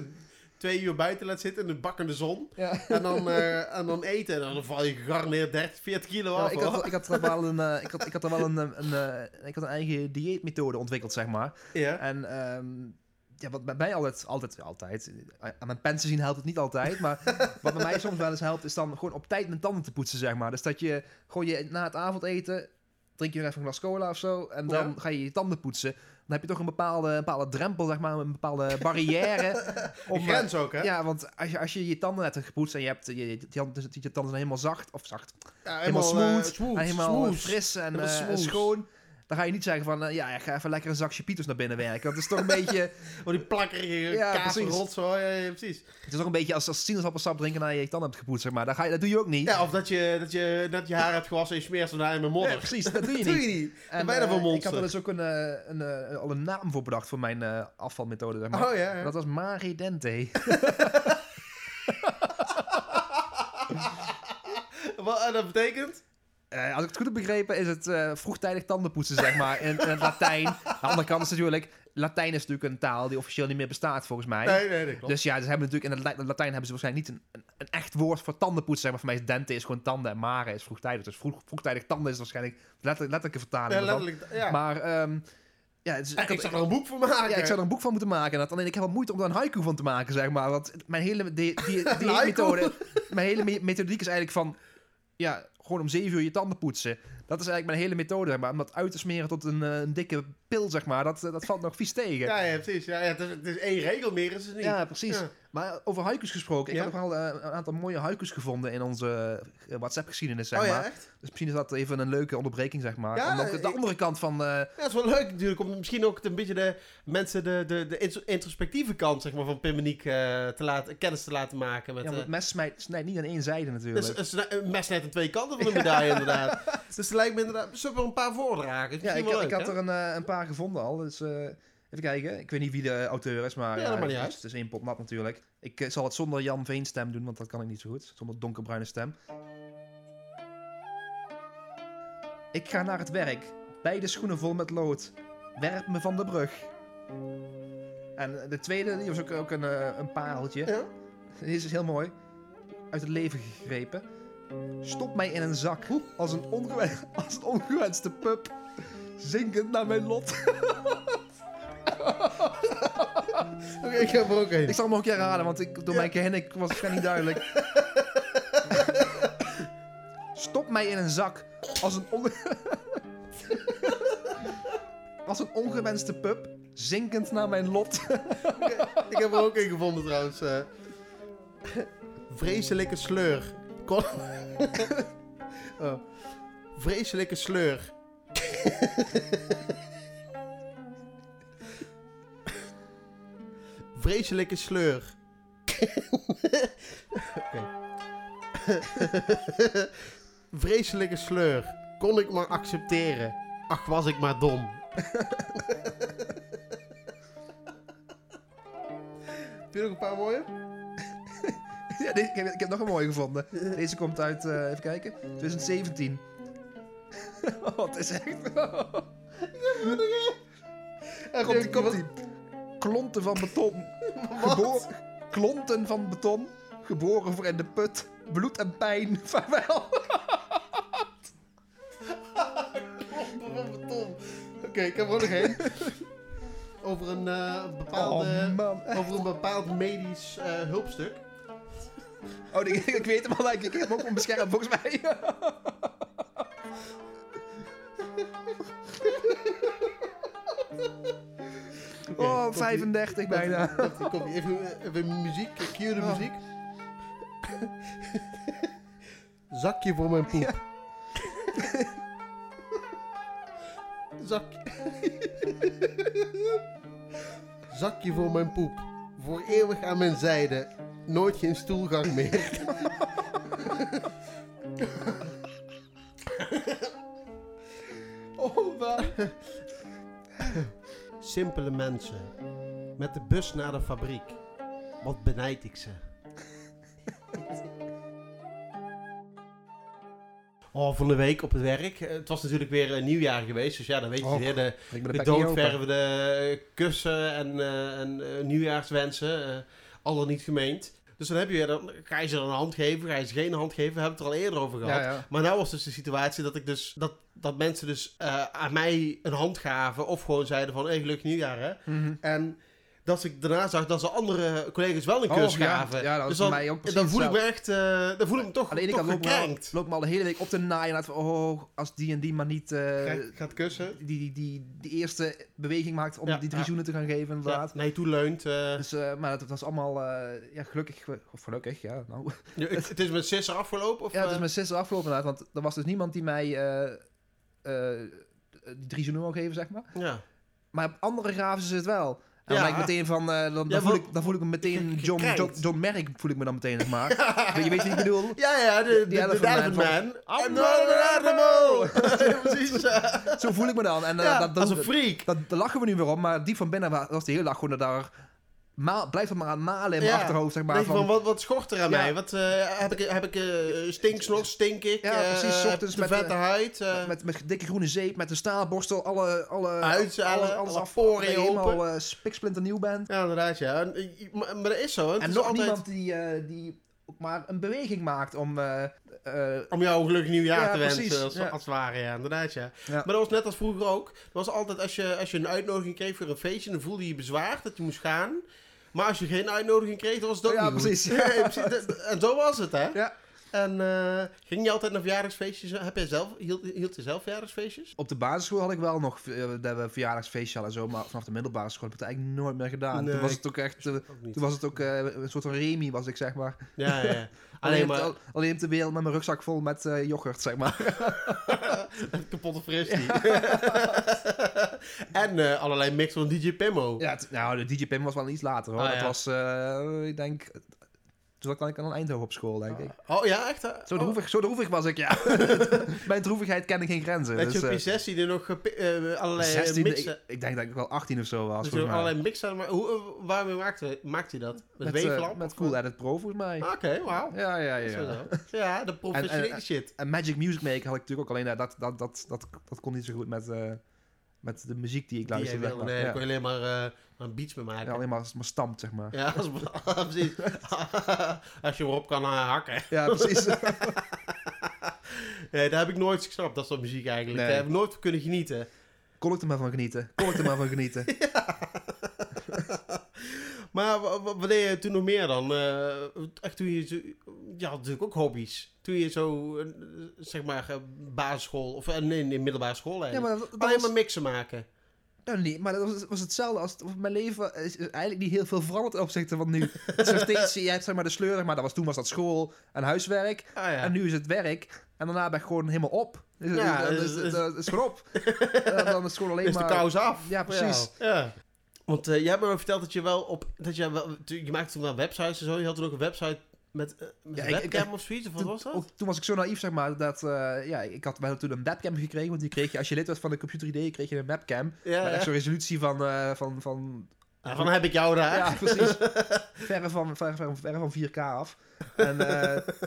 twee uur buiten laat zitten in de bakkende zon. Ja. En dan, eh, en dan eten. En dan val je gegarneerd 30, 40 kilo Ja, af. ik, had, ik had er wel een, ik had, ik had er wel een, een, ik had een eigen dieetmethode ontwikkeld, zeg maar. Ja. En ehm, ja, wat bij mij altijd, altijd, altijd, aan mijn pensen zien helpt het niet altijd, maar wat bij mij soms wel eens helpt, is dan gewoon op tijd mijn tanden te poetsen, zeg maar. Dus dat je gewoon je, na het avondeten, drink je nog even een glas cola of zo, en dan Ja. ga je je tanden poetsen. Dan heb je toch een bepaalde, een bepaalde drempel, zeg maar, een bepaalde barrière. Om eh, grens ook, hè? ja, want als je, als je je tanden net hebt gepoetst en je hebt je, je, je, tanden- je tanden zijn helemaal zacht, of zacht, Ja, helemaal, eh, smooth, helemaal smooth. fris en, Helemaal eh, schoon. Dan ga je niet zeggen van, eh, ja, ik ga even lekker een zakje Pieters naar binnen werken. Dat is toch een beetje, Oh, die plakkerige Ja, rotzooi. Ja, ja, precies. het is toch een beetje als, als sinaasappelsap drinken nadat je je tanden hebt gepoetst, zeg maar. Dat, ga je, dat doe je ook niet. Ja, of dat je, dat je net je haar hebt gewassen en je smeert ze daar in mijn modder. Ja, precies, dat doe je doe niet. je niet. En, bijna eh, ik monster. had er dus ook een, eh, een, eh, al een naam voor bedacht voor mijn afvalmethode, zeg maar. Oh ja. Dat was Mare Dente. Wat en dat betekent? Eh, als ik het goed heb begrepen, is het eh, vroegtijdig tandenpoetsen, zeg maar, in, in het Latijn. Aan de andere kant is natuurlijk, Latijn is natuurlijk een taal die officieel niet meer bestaat, volgens mij. Nee, nee, klopt. Dus ja, ze hebben natuurlijk in het La- Latijn hebben ze waarschijnlijk niet een, een, een echt woord voor tandenpoetsen. Zeg maar voor mij is dente is gewoon tanden en mare is vroegtijdig. Dus vroeg, vroegtijdig tanden is waarschijnlijk letterlijk, letterlijke vertaling. ja, letterlijk. Ja. Maar ehm, ja, Ja, ik, ik zou er een boek voor maken. ja, ik zou er een boek van moeten maken. En dat, alleen ik heb wel moeite om daar een haiku van te maken, zeg maar. Want mijn hele die, die, die methode, mijn hele me- methodiek is eigenlijk van, ja, gewoon om zeven uur je tanden poetsen. Dat is eigenlijk mijn hele methode, zeg maar. Om dat uit te smeren tot een, eh, een dikke pil, zeg maar. Dat, dat valt nog vies tegen. Ja, ja, precies. Ja, ja, het, is, het is één regel, meer is het niet. Ja, precies. Ja. Maar over haikus gesproken. Ik heb nog wel eh, een aantal mooie haikus gevonden in onze eh, WhatsApp-geschiedenis, zeg oh ja, maar. echt? Dus misschien is dat even een leuke onderbreking, zeg maar. Ja, Om ook de ik- andere kant van... eh, Ja, dat is wel leuk natuurlijk. Om misschien ook een beetje de mensen de, de, de intro- introspectieve kant zeg maar, van Pimmeniek eh te laten, kennis te laten maken. Met, ja, want eh, het mes snijdt, snijdt niet aan één zijde natuurlijk. dus, een, mes net aan twee kanten van de medaille, inderdaad. Dus lijkt me inderdaad... Zullen we er een paar voordragen? Ja, ik, had er een, eh, een paar gevonden al. Dus eh, even kijken. Ik weet niet wie de auteur is, maar Ja, dat maakt niet het, uit. is, het is één pot nat natuurlijk. Ik eh, zal het zonder Jan Veen stem doen, want dat kan ik niet zo goed. Zonder donkerbruine stem. Ik ga naar het werk. Beide schoenen vol met lood. Werp me van de brug. En de tweede, die was ook, ook een, eh, een pareltje. Ja? Deze is heel mooi. Uit het leven gegrepen. Stop mij in een zak. Als een, ongewen als een ongewenste pup. Zinkend naar mijn lot. Oké, ik heb er ook een. Ik zal hem nog een keer raden, want ik, door mijn gehenne was het niet duidelijk. Stop mij in een zak. Als een on... Als een ongewenste pup. Zinkend naar mijn lot. Ik heb er ook een gevonden trouwens. eh. Vreselijke sleur. Kon... oh. Vreselijke sleur. Vreselijke sleur. Vreselijke sleur. Kon ik maar accepteren. Ach, was ik maar dom. Heb je nog een paar mooie? Ja, ik, heb, ik heb nog een mooie gevonden. Deze komt uit, eh, even kijken, 2017. oh, het is echt... komt ie, komt ie. Klonten van beton. Geboren, klonten van beton. Geboren voor in de put. Bloed en pijn. Vaarwel. Klompen van beton. Oké, ik heb er ook nog één. Over een eh, bepaalde... Oh, man. over een bepaald medisch eh, hulpstuk. Oh, ik, ik weet hem al. Ik, ik heb hem ook scherm, volgens mij. oh, komt-ie. 35 bijna. Komt-ie. Even, even muziek, cue de Oh. muziek. Zakje voor mijn poep. Zakje. Zakje voor mijn poep. Voor eeuwig aan mijn zijde. Nooit geen stoelgang meer. Oh, man. Simpele mensen. Met de bus naar de fabriek. Wat benijd ik ze. Oh, van de week op het werk. Eh, Het was natuurlijk weer een nieuwjaar geweest. Dus ja, dan weet je Och, weer. De, de kussen en, eh, en eh, nieuwjaarswensen. eh al dan niet gemeend. Dus dan heb je weer, dan ga je ze een hand geven, ga je ze geen hand geven. We hebben het er al eerder over gehad. Ja, ja. Maar nou was dus de situatie dat ik dus dat, dat mensen dus eh, aan mij een hand gaven of gewoon zeiden van hey, gelukkig nieuwjaar hè. Mhm. En dat ik daarna zag dat ze andere collega's wel een kus Oh, ja. gaven. Ja, dat dus dan, mij ook precies dan voel ik me echt, eh, dan voel ik me toch, Aan de ene toch kant loop ik, me al, gekrenkt. loop ik me al de hele week op te naaien. Van, oh, als die en die maar niet eh, Gaat, gaat kussen. die, die, die, die eerste beweging maakt om Ja, die drie zoenen te gaan geven, inderdaad. naar je toe leunt. eh. Dus, maar dat was allemaal, ja, gelukkig, of gelukkig, ja, nou. Ja, het, het is met sisser afgelopen? Of, Ja, het is mijn sister afgelopen inderdaad, want er was dus niemand die mij die drie zoenen wil geven, zeg maar. ja. Maar op andere gaven ze het wel. En Ja. dan ben ik meteen van, eh, dan, dan, Ja, voel ik, dan voel ik me meteen John. John, John Merrick voel ik me dan meteen, zeg maar. Je weet wat ik bedoel? Ja, ja, de, de, Die de, Elephant de Elephant Man Man. van- I'm not an animal! Ja, Precies. ja. Zo voel ik me dan. En eh, Ja, dat, dat, als een freak. dat, daar lachen we nu weer om, maar diep van binnen wa- was de hele dag gewoon daar... Ma blijft het maar aan malen in mijn Ja. achterhoofd, zeg maar. Van, van, wat, wat schort er aan Ja. mij? Wat, eh, heb ik, heb ik eh, stinksnor, stink ik? Ja, eh, precies, heb ochtends te met, vette eh, huid. eh, met, met dikke groene zeep, met een staalborstel, alle... alle Uitzalen, alles, alles alle af. je helemaal uh, spiksplinternieuw bent. Ja, inderdaad, ja. En, eh, maar, maar dat is zo. Het En is nog altijd niemand die, eh, die ook maar een beweging maakt om... eh, eh, Om jou een gelukkig nieuwjaar Ja, te wensen, precies, als, ja. als het ware, ja. Inderdaad, ja. Ja. Maar dat was net als vroeger ook. Dat was altijd, als je, als je een uitnodiging kreeg voor een feestje, dan voelde je je bezwaard dat je moest gaan. Maar als je geen uitnodiging kreeg, dan was het ook Ja, niet precies. Ja, precies. En zo was het, hè? ja. En eh, ging je altijd naar verjaardagsfeestjes? Heb je zelf, hield, hield je zelf verjaardagsfeestjes? Op de basisschool had ik wel nog eh, dat we verjaardagsfeestjes hadden en zo, maar vanaf de middelbare school heb ik het eigenlijk nooit meer gedaan. Nee, toen was het ook echt... eh, Ook toen was het ook eh, een soort van Remy, was ik zeg maar. Ja, ja, ja. Alleen, maar al- alleen op de wereld met mijn rugzak vol met eh, yoghurt, zeg maar. een kapotte fristie. en eh, allerlei mix van DJ Pimmo. Ja, het- nou, de DJ Pim was wel iets later hoor. Ah, dat ja. was, eh, ik denk, toen zat ik aan Eindhoven op school, denk ik. Oh ja, echt? hè? Zo Oh, droevig, zo droevig was ik, ja. Mijn droevigheid kende geen grenzen. Dat Dus, je op je eh, 16 er nog eh, allerlei 16, mixen... ik, ik denk dat ik wel 18 of zo was, Dus er allerlei mixen... Maar hoe, eh, waarmee maakte, maakte hij dat? Met, Met, eh, weeflamp? met Cool? Edit Pro, volgens mij. Ah, Oké, wauw. Ja, ja, ja. Zo, ja. zo. Ja, de professionele En- en- shit. En Magic Music Maker had ik natuurlijk ook alleen, eh, dat, dat, dat, dat, dat kon niet zo goed met, eh, met de muziek die ik Die zeg maar. Nee, kon ja. je alleen maar eh, maar beats mee maken. Ja, alleen maar, maar stampt, zeg maar. Ja, als, precies. Als je erop kan eh, hakken. Ja, precies. Nee, daar heb ik nooit gesnapt, dat soort muziek eigenlijk. Nee. Daar heb ik nooit van kunnen genieten. Kon ik er maar van genieten. Kon ik er maar van genieten. Maar wa- wa- wat deed je toen nog meer dan? Eh, echt toen je zo... Je had natuurlijk ook hobby's. Toen je zo, eh, zeg maar, eh, basisschool... Of nee, nee, middelbare school Ja, eigenlijk. maar dat, dat Alleen was- maar mixen maken. Nou, nee, maar dat was, was hetzelfde als mijn leven is is eigenlijk niet heel veel veranderd ten opzichte van nu. Het is steeds, je hebt zeg maar de sleur, maar dat was, toen was dat school en huiswerk. Ah, ja. En nu is het werk. En daarna ben ik gewoon helemaal op. Dus, Ja, dat, dus- is, dat is gewoon op. Dan is het gewoon alleen is de maar... kous af. Ja, precies. Ja. Want eh, jij hebt me verteld dat je wel op... Dat je, wel, je maakte toen wel websites en zo. Je had toen ook een website met, eh, met Ja, een ik- ik- webcam of zoiets. Of wat Toen, was dat? ook, toen was ik zo naïef, zeg maar, dat... eh, ja, ik had, we hadden toen een webcam gekregen, want die kreeg je, als je lid was van de Computer ID, kreeg je een webcam. ja, Met echt zo'n resolutie van, van, van Ja, van heb ik jou daar. Ja, precies. verre, van, verre, van 4K af. En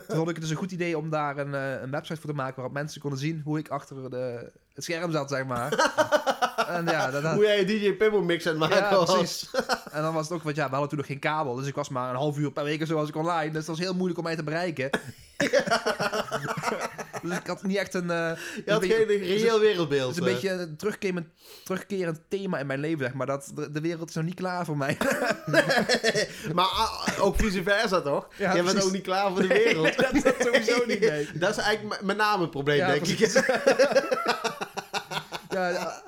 toen vond ik het dus een goed idee om daar een, een website voor te maken waarop mensen konden zien hoe ik achter de, het scherm zat, zeg maar. en ja, dat, dat- Hoe jij je DJ Pimble mix aan het maken ja, was. precies. En dan was het ook, want ja, we hadden toen nog geen kabel, dus ik was maar een half uur per week of zo was ik online. Dus dat was heel moeilijk om mij te bereiken. dus ik had niet echt een... eh, Je had een geen beetje- reëel wereldbeeld. het is een eh. beetje een terugkerend, terugkerend thema in mijn leven, zeg maar. Dat de, de wereld is nog niet klaar voor mij. Maar ah, ook vice versa, toch? Ja, Jij bent ook niet klaar voor de wereld. dat is sowieso niet, nee. Dat is eigenlijk met name het probleem, denk precies. ik. Ja,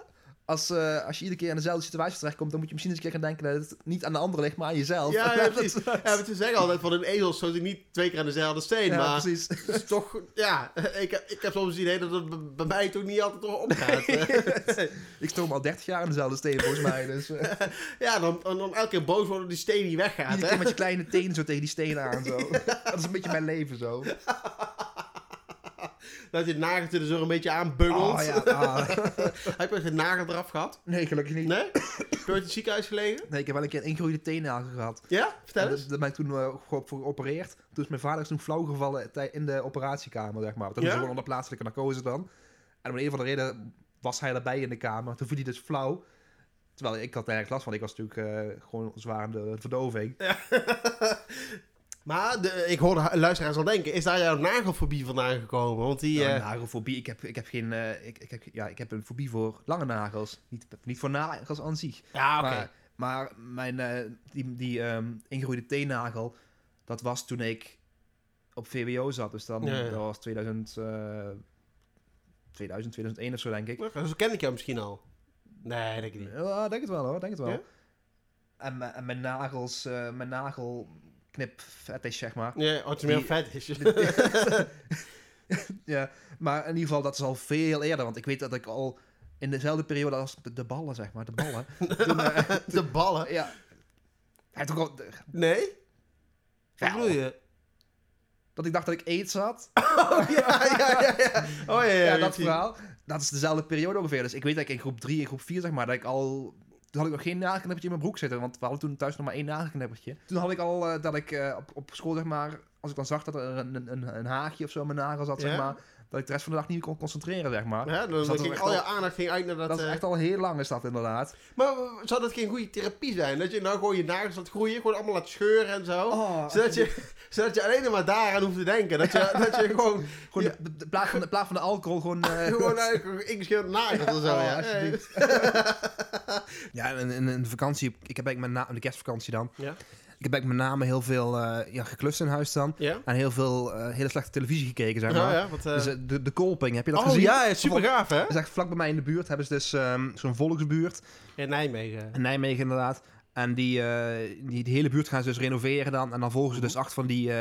als, eh, als je iedere keer in dezelfde situatie terechtkomt, dan moet je misschien eens een keer gaan denken dat het niet aan de ander ligt, maar aan jezelf. Ja, ja, precies. Ja, maar ze zeggen altijd van een ezel stoot niet twee keer aan dezelfde steen. ja, maar precies. is toch, ja, ik heb, ik heb soms het idee dat het bij mij toch niet altijd toch omgaat. Ik stoom al 30 jaar in dezelfde steen, volgens mij. Dus uh, ja, dan, dan, dan elke keer boos worden die steen niet weggaat. iedere Hè? keer met je kleine tenen zo tegen die stenen aan. Zo. Dat is een beetje mijn leven zo. Dat je het nageltje er zo een beetje aanbungelt. Oh, ja, ah. Heb je een nagel eraf gehad? Nee, gelukkig niet. Nee? Heb je in het ziekenhuis gelegen? Nee, ik heb wel een keer een ingroeide teennagel gehad. Ja? Vertel En eens. dat- Daar ben ik toen gewoon voor geopereerd. Toen is mijn vader is toen flauw gevallen in de operatiekamer, zeg maar. Ja? hij gewoon onder plaatselijke narcose dan. En om een of andere reden was hij erbij in de kamer. Toen viel hij dus flauw. Terwijl ik had eigenlijk last van. Ik was natuurlijk eh, gewoon zwaar aan de verdoving. Maar de, ik hoorde luisteraars al denken, is daar jouw nagelfobie vandaan gekomen? Want die... Ja, eh, nagelfobie. Ik heb, ik heb geen... eh, ik, ik, heb, ja, ik heb een fobie voor lange nagels. Niet, niet voor nagels aan zich. ja, oké. Maar, maar mijn, eh, die, die ingegroeide teennagel, dat was toen ik op VWO zat. Dus dan, Ja, ja. dat was 2000, eh 2000, 2001 of zo, denk ik. Oké, Zo ken ik jou misschien al. Nee, denk ik niet. Ja, denk het wel hoor, denk het wel. En, mijn- en mijn nagels, mijn nagelknip fetish, zeg maar. Ja, is meer is. ja, maar in ieder geval, dat is al veel eerder. Want ik weet dat ik al in dezelfde periode als de, de ballen, zeg maar, de ballen. toen, eh, De ballen. ja. Hij toch al, Nee? Wat bedoel je? dat ik dacht dat ik aids had. Oh, ja, ja, ja, ja. Oh, ja, ja. ja, dat verhaal. Dat is dezelfde periode ongeveer. Dus ik weet dat ik in groep 3 en groep 4, zeg maar, dat ik al... Toen had ik nog geen nagelknippertje in mijn broek zitten, want we hadden toen thuis nog maar één nagelknippertje. Toen had ik al eh, dat ik eh, op, op school, zeg maar, als ik dan zag dat er een, een, een haagje of zo aan mijn nagel zat, Ja? zeg maar, dat ik de rest van de dag niet kon concentreren, zeg maar. Ja, dan, Dus dan dat ging is al je aandacht ging uit naar dat... dat is eh, echt al heel lang, is dat inderdaad. Maar eh, zou dat geen goede therapie zijn? Dat je nou gewoon je nagels laat groeien, gewoon allemaal laat scheuren en zo? Oh, Zodat, je, zodat je alleen maar daaraan hoeft te denken. Dat je, dat je gewoon, gewoon ja. de, de, plaats van de, plaats van de alcohol gewoon... eh, gewoon eigenlijk ingescheurde nagels en zo. Oh, ja. alsjeblieft. ja, in, in, in de vakantie, ik heb eigenlijk mijn na- de kerstvakantie dan. Ja. Ik heb met name heel veel eh, ja, geklust in huis dan. Ja? En heel veel eh, hele slechte televisie gekeken, zeg Oh, maar. ja, wat, eh, Dus, de, de Kolping, heb je dat oh gezien? ja, ja, super gaaf hè? Dat is echt vlak bij mij in de buurt. Hebben ze dus ehm, zo'n volksbuurt. In Nijmegen. In Nijmegen inderdaad. En die, die, die hele buurt gaan ze dus renoveren dan. En dan volgen ze dus acht van die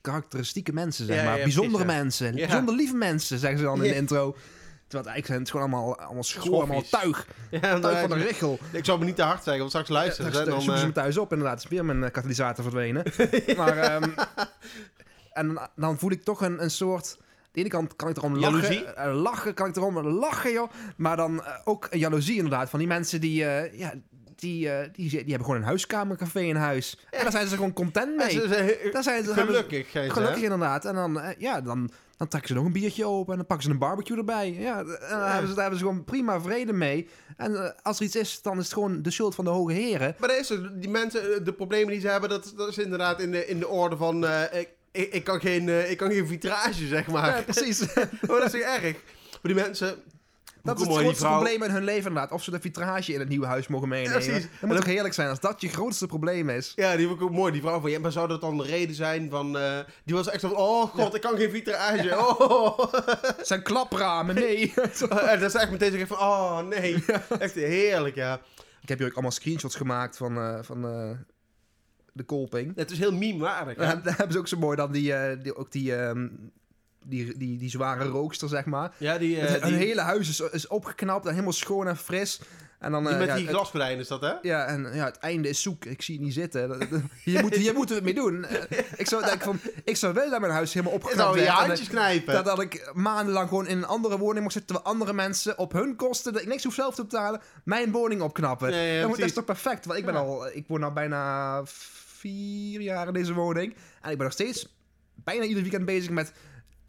karakteristieke mensen, zeg maar. Bijzondere mensen. Bijzonder lieve mensen, zeggen ze dan in de intro. Terwijl het eigenlijk zijn het gewoon allemaal, allemaal school, Schoffies. allemaal tuig. Ja, dan, Tuig van de eh, richel. ik zou me niet te hard zeggen, want straks luisteren Ja, ze. straks zoeken dan, ze me thuis op, inderdaad. Is weer mijn eh, katalysator verdwenen. maar, ehm, en dan- dan voel ik toch een, een soort... Aan de ene kant kan ik erom lachen. eh, lachen, kan ik erom lachen, joh. Maar dan eh, ook een jaloezie inderdaad. Van die mensen die... eh, ja, die, eh, die, die hebben gewoon een huiskamercafé in huis. En daar zijn ze gewoon content mee. ze Daar zijn ze gelukkig. ze, Gelukkig inderdaad. En dan, eh, ja, dan, dan trekken ze nog een biertje open en dan pakken ze een barbecue erbij. Ja, en dan hebben ze, daar hebben ze gewoon prima vrede mee. En eh, als er iets is, dan is het gewoon de schuld van de hoge heren. Maar dat is het. Die mensen, de problemen die ze hebben, dat, dat is inderdaad in de, in de orde van... ik, ik, kan geen, ik kan geen vitrage, zeg maar. Ja, precies. Oh, dat is toch erg? Maar die mensen... Dat is het grootste vrouw- probleem in hun leven inderdaad. Of ze de vitrage in het nieuwe huis mogen meenemen. precies. dat moet toch heerlijk zijn als dat je grootste probleem is. Ja, die vond ik ook mooi. Die vrouw van, ja, maar zou dat dan de reden zijn van... eh, die was echt zo van, oh god, ik kan geen vitrage. Oh. Het zijn klapramen, nee. en dat is echt meteen zo van, oh nee. Echt heerlijk, ja. Ik heb hier ook allemaal screenshots gemaakt van, eh, van eh, de kolping. Het is heel meme-waardig. Daar hebben ze ook zo mooi dan die, die, ook die, ehm, die, die, die zware rookster, zeg maar. Ja, die, eh, het, die, hun hele huis is, is opgeknapt en helemaal schoon en fris. En dan, die eh, met ja, die glasgordijn is dat, hè? Ja, en ja, het einde is zoek. Ik zie het niet zitten. Moeten, hier moeten we het mee doen. Eh, Ik zou denken van, ik zou wel dat mijn huis helemaal opgeknapt zou je handjes knijpen. Dat, dat ik maandenlang gewoon in een andere woning mocht zitten, terwijl andere mensen op hun kosten, dat ik niks hoef zelf te betalen, mijn woning opknappen. Ja, ja, dat, moet, is toch perfect? Want ik ben Ja. al, ik woon al bijna vier jaar in deze woning. En ik ben nog steeds bijna ieder weekend bezig met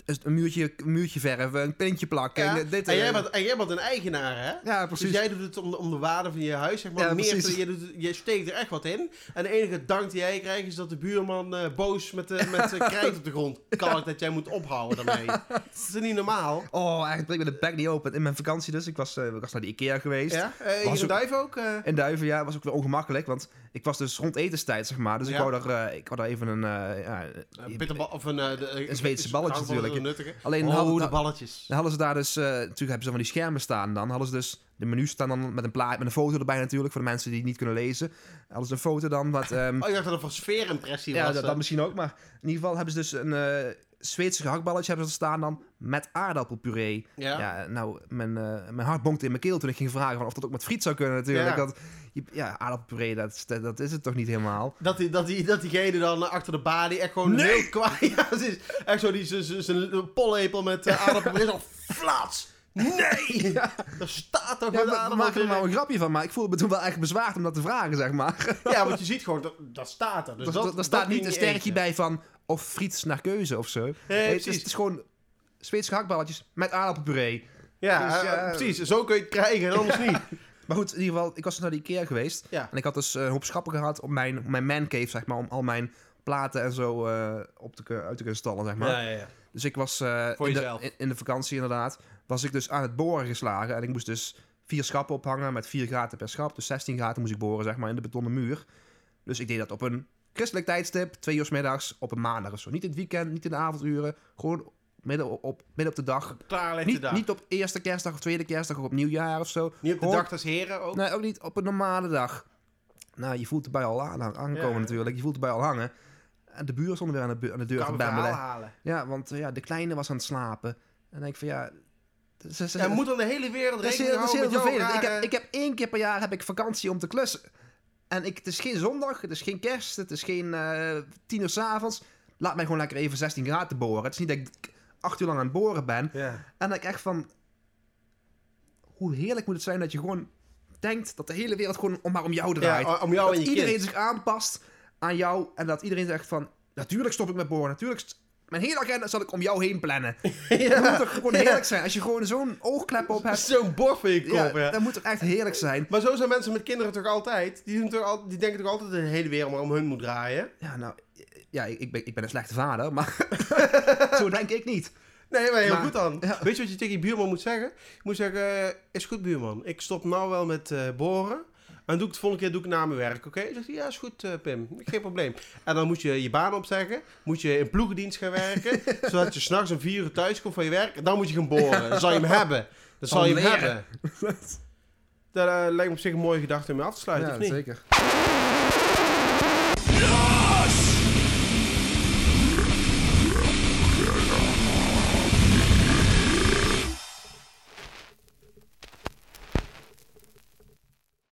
een muurtje, een muurtje verven, een pintje plakken. Ja, en dit, en, jij eh, bent, en jij bent een eigenaar, hè? ja, precies. Dus jij doet het om de, om de waarde van je huis, zeg maar. Ja, meer te- doet, steekt er echt wat in. En de enige dank die jij krijgt is dat de buurman eh, boos met, de, met krijt op de grond kalkt dat jij moet ophouden daarmee. dat is niet normaal. Oh, eigenlijk breekt me de bek niet open. In mijn vakantie dus, ik was, eh, ik was naar de Ikea geweest. Ja? In ook- Duiven ook? In Duiven, ja, was ook weer ongemakkelijk, want ik was dus rond etenstijd, zeg maar. Dus ik Ja. wou daar, eh, ik wou daar even een, eh, ja, Een bitterbal of een... eh, de, Een Zweedse balletje natuurlijk. Alleen Oh, hadden, de balletjes. dan hadden ze daar dus, natuurlijk hebben ze van die schermen staan dan. Hadden ze dus, de menu staan dan met een plaat, met een foto erbij natuurlijk, voor de mensen die het niet kunnen lezen. Hadden ze een foto dan, wat, ehm, Oh, ik dacht dat het een sfeerimpressie ja, was. dat, eh. dat misschien ook, maar in ieder geval hebben ze dus een Zweedse gehaktballetje hebben ze staan dan, met aardappelpuree. ja. Ja, nou, mijn, eh, mijn hart bonkte in mijn keel toen ik ging vragen van of dat ook met friet zou kunnen natuurlijk. Ja. Je- ja, aardappelpuree, dat, is- dat, dat is het toch niet helemaal. Dat, die, dat, die, dat diegene dan achter de balie echt gewoon Nee. heel kwaad... Ja, precies. Echt zo die zijn pollepel met uh, aardappelpuree zo flats. Nee! Ja. Er staat toch Ja, met we, maken er nou een grapje van, maar ik voelde me toen wel echt bezwaard om dat te vragen, zeg maar. Ja, want je ziet gewoon, dat, dat staat er. Dus Er dat, dat staat niet een eten. bij van of friet naar keuze of zo. Nee, Nee, het, is, precies. het is gewoon Zweedse gehaktballetjes met aardappelpuree. Ja, Dus, eh, ja, precies. Zo kun je het krijgen en anders niet. Maar goed, in ieder geval, ik was dus naar de Ikea geweest. Ja. En ik had dus eh, een hoop schappen gehad op mijn, op mijn mancave, zeg maar. Om al mijn platen en zo eh, op te, uit te kunnen stallen, zeg maar. Ja, ja, ja. Dus ik was Voor in, de, jezelf. in, in de vakantie inderdaad, was ik dus aan het boren geslagen. En ik moest dus vier schappen ophangen met vier gaten per schap. Dus 16 gaten moest ik boren, zeg maar, in de betonnen muur. Dus ik deed dat op een christelijk tijdstip, twee uur 's middags, op een maandag of zo. Niet in het weekend, niet in de avonduren, gewoon midden op, midden op de dag. Niet, dag. niet op eerste kerstdag of tweede kerstdag of op nieuwjaar of zo. Niet op de dag des heren ook. Nee, ook niet op een normale dag. Nou, je voelt erbij al aan, aankomen Ja. natuurlijk. Je voelt erbij al hangen. En de buren stonden weer aan de, aan de deur bemmelen. halen. Ja, want eh, ja, de kleine was aan het slapen. En dan denk ik van ja... Ze, moet dan de hele wereld rekening houden met. Ik heb, ik heb één keer per jaar heb ik vakantie om te klussen. En ik, het is geen zondag, het is geen kerst, het is geen eh tien uur 's avonds. Laat mij gewoon lekker even 16 graden boren. Het is niet dat ik acht uur lang aan het boren ben. En dat ik echt van... Hoe heerlijk moet het zijn dat je gewoon denkt dat de hele wereld gewoon om, maar om jou draait. Ja, om jou dat iedereen kind. zich aanpast aan jou. En dat iedereen zegt van... Natuurlijk stop ik met boren. Natuurlijk... Mijn hele agenda zal ik om jou heen plannen. Dat moet toch gewoon heerlijk zijn. Als je gewoon zo'n oogklep op hebt. Zo'n borst in je kop, Ja, ja. dat moet toch echt heerlijk zijn. Maar zo zijn mensen met kinderen toch altijd? Die, doen toch al, die denken toch altijd dat de hele wereld maar om hun moet draaien? Ja, nou... Ja, ik ben, ik ben een slechte vader, maar... zo denk ik niet. Nee, maar heel Maar- goed dan. ja. Weet je wat je tegen je buurman moet zeggen? Je moet zeggen, eh, is goed buurman. Ik stop nou wel met eh, boren. En doe ik de volgende keer doe ik na mijn werk, oké? Zegt hij, ja, is goed, eh, Pim. Geen probleem. En dan moet je je baan opzeggen. Moet je in ploegendienst gaan werken. zodat je s'nachts om vier uur thuis komt van je werk. En dan moet je gaan boren. Dan zal je hem hebben. Dan zal je hem hebben. Dat eh, lijkt me op zich een mooie gedachte om mee af te sluiten, Ja, of niet? zeker.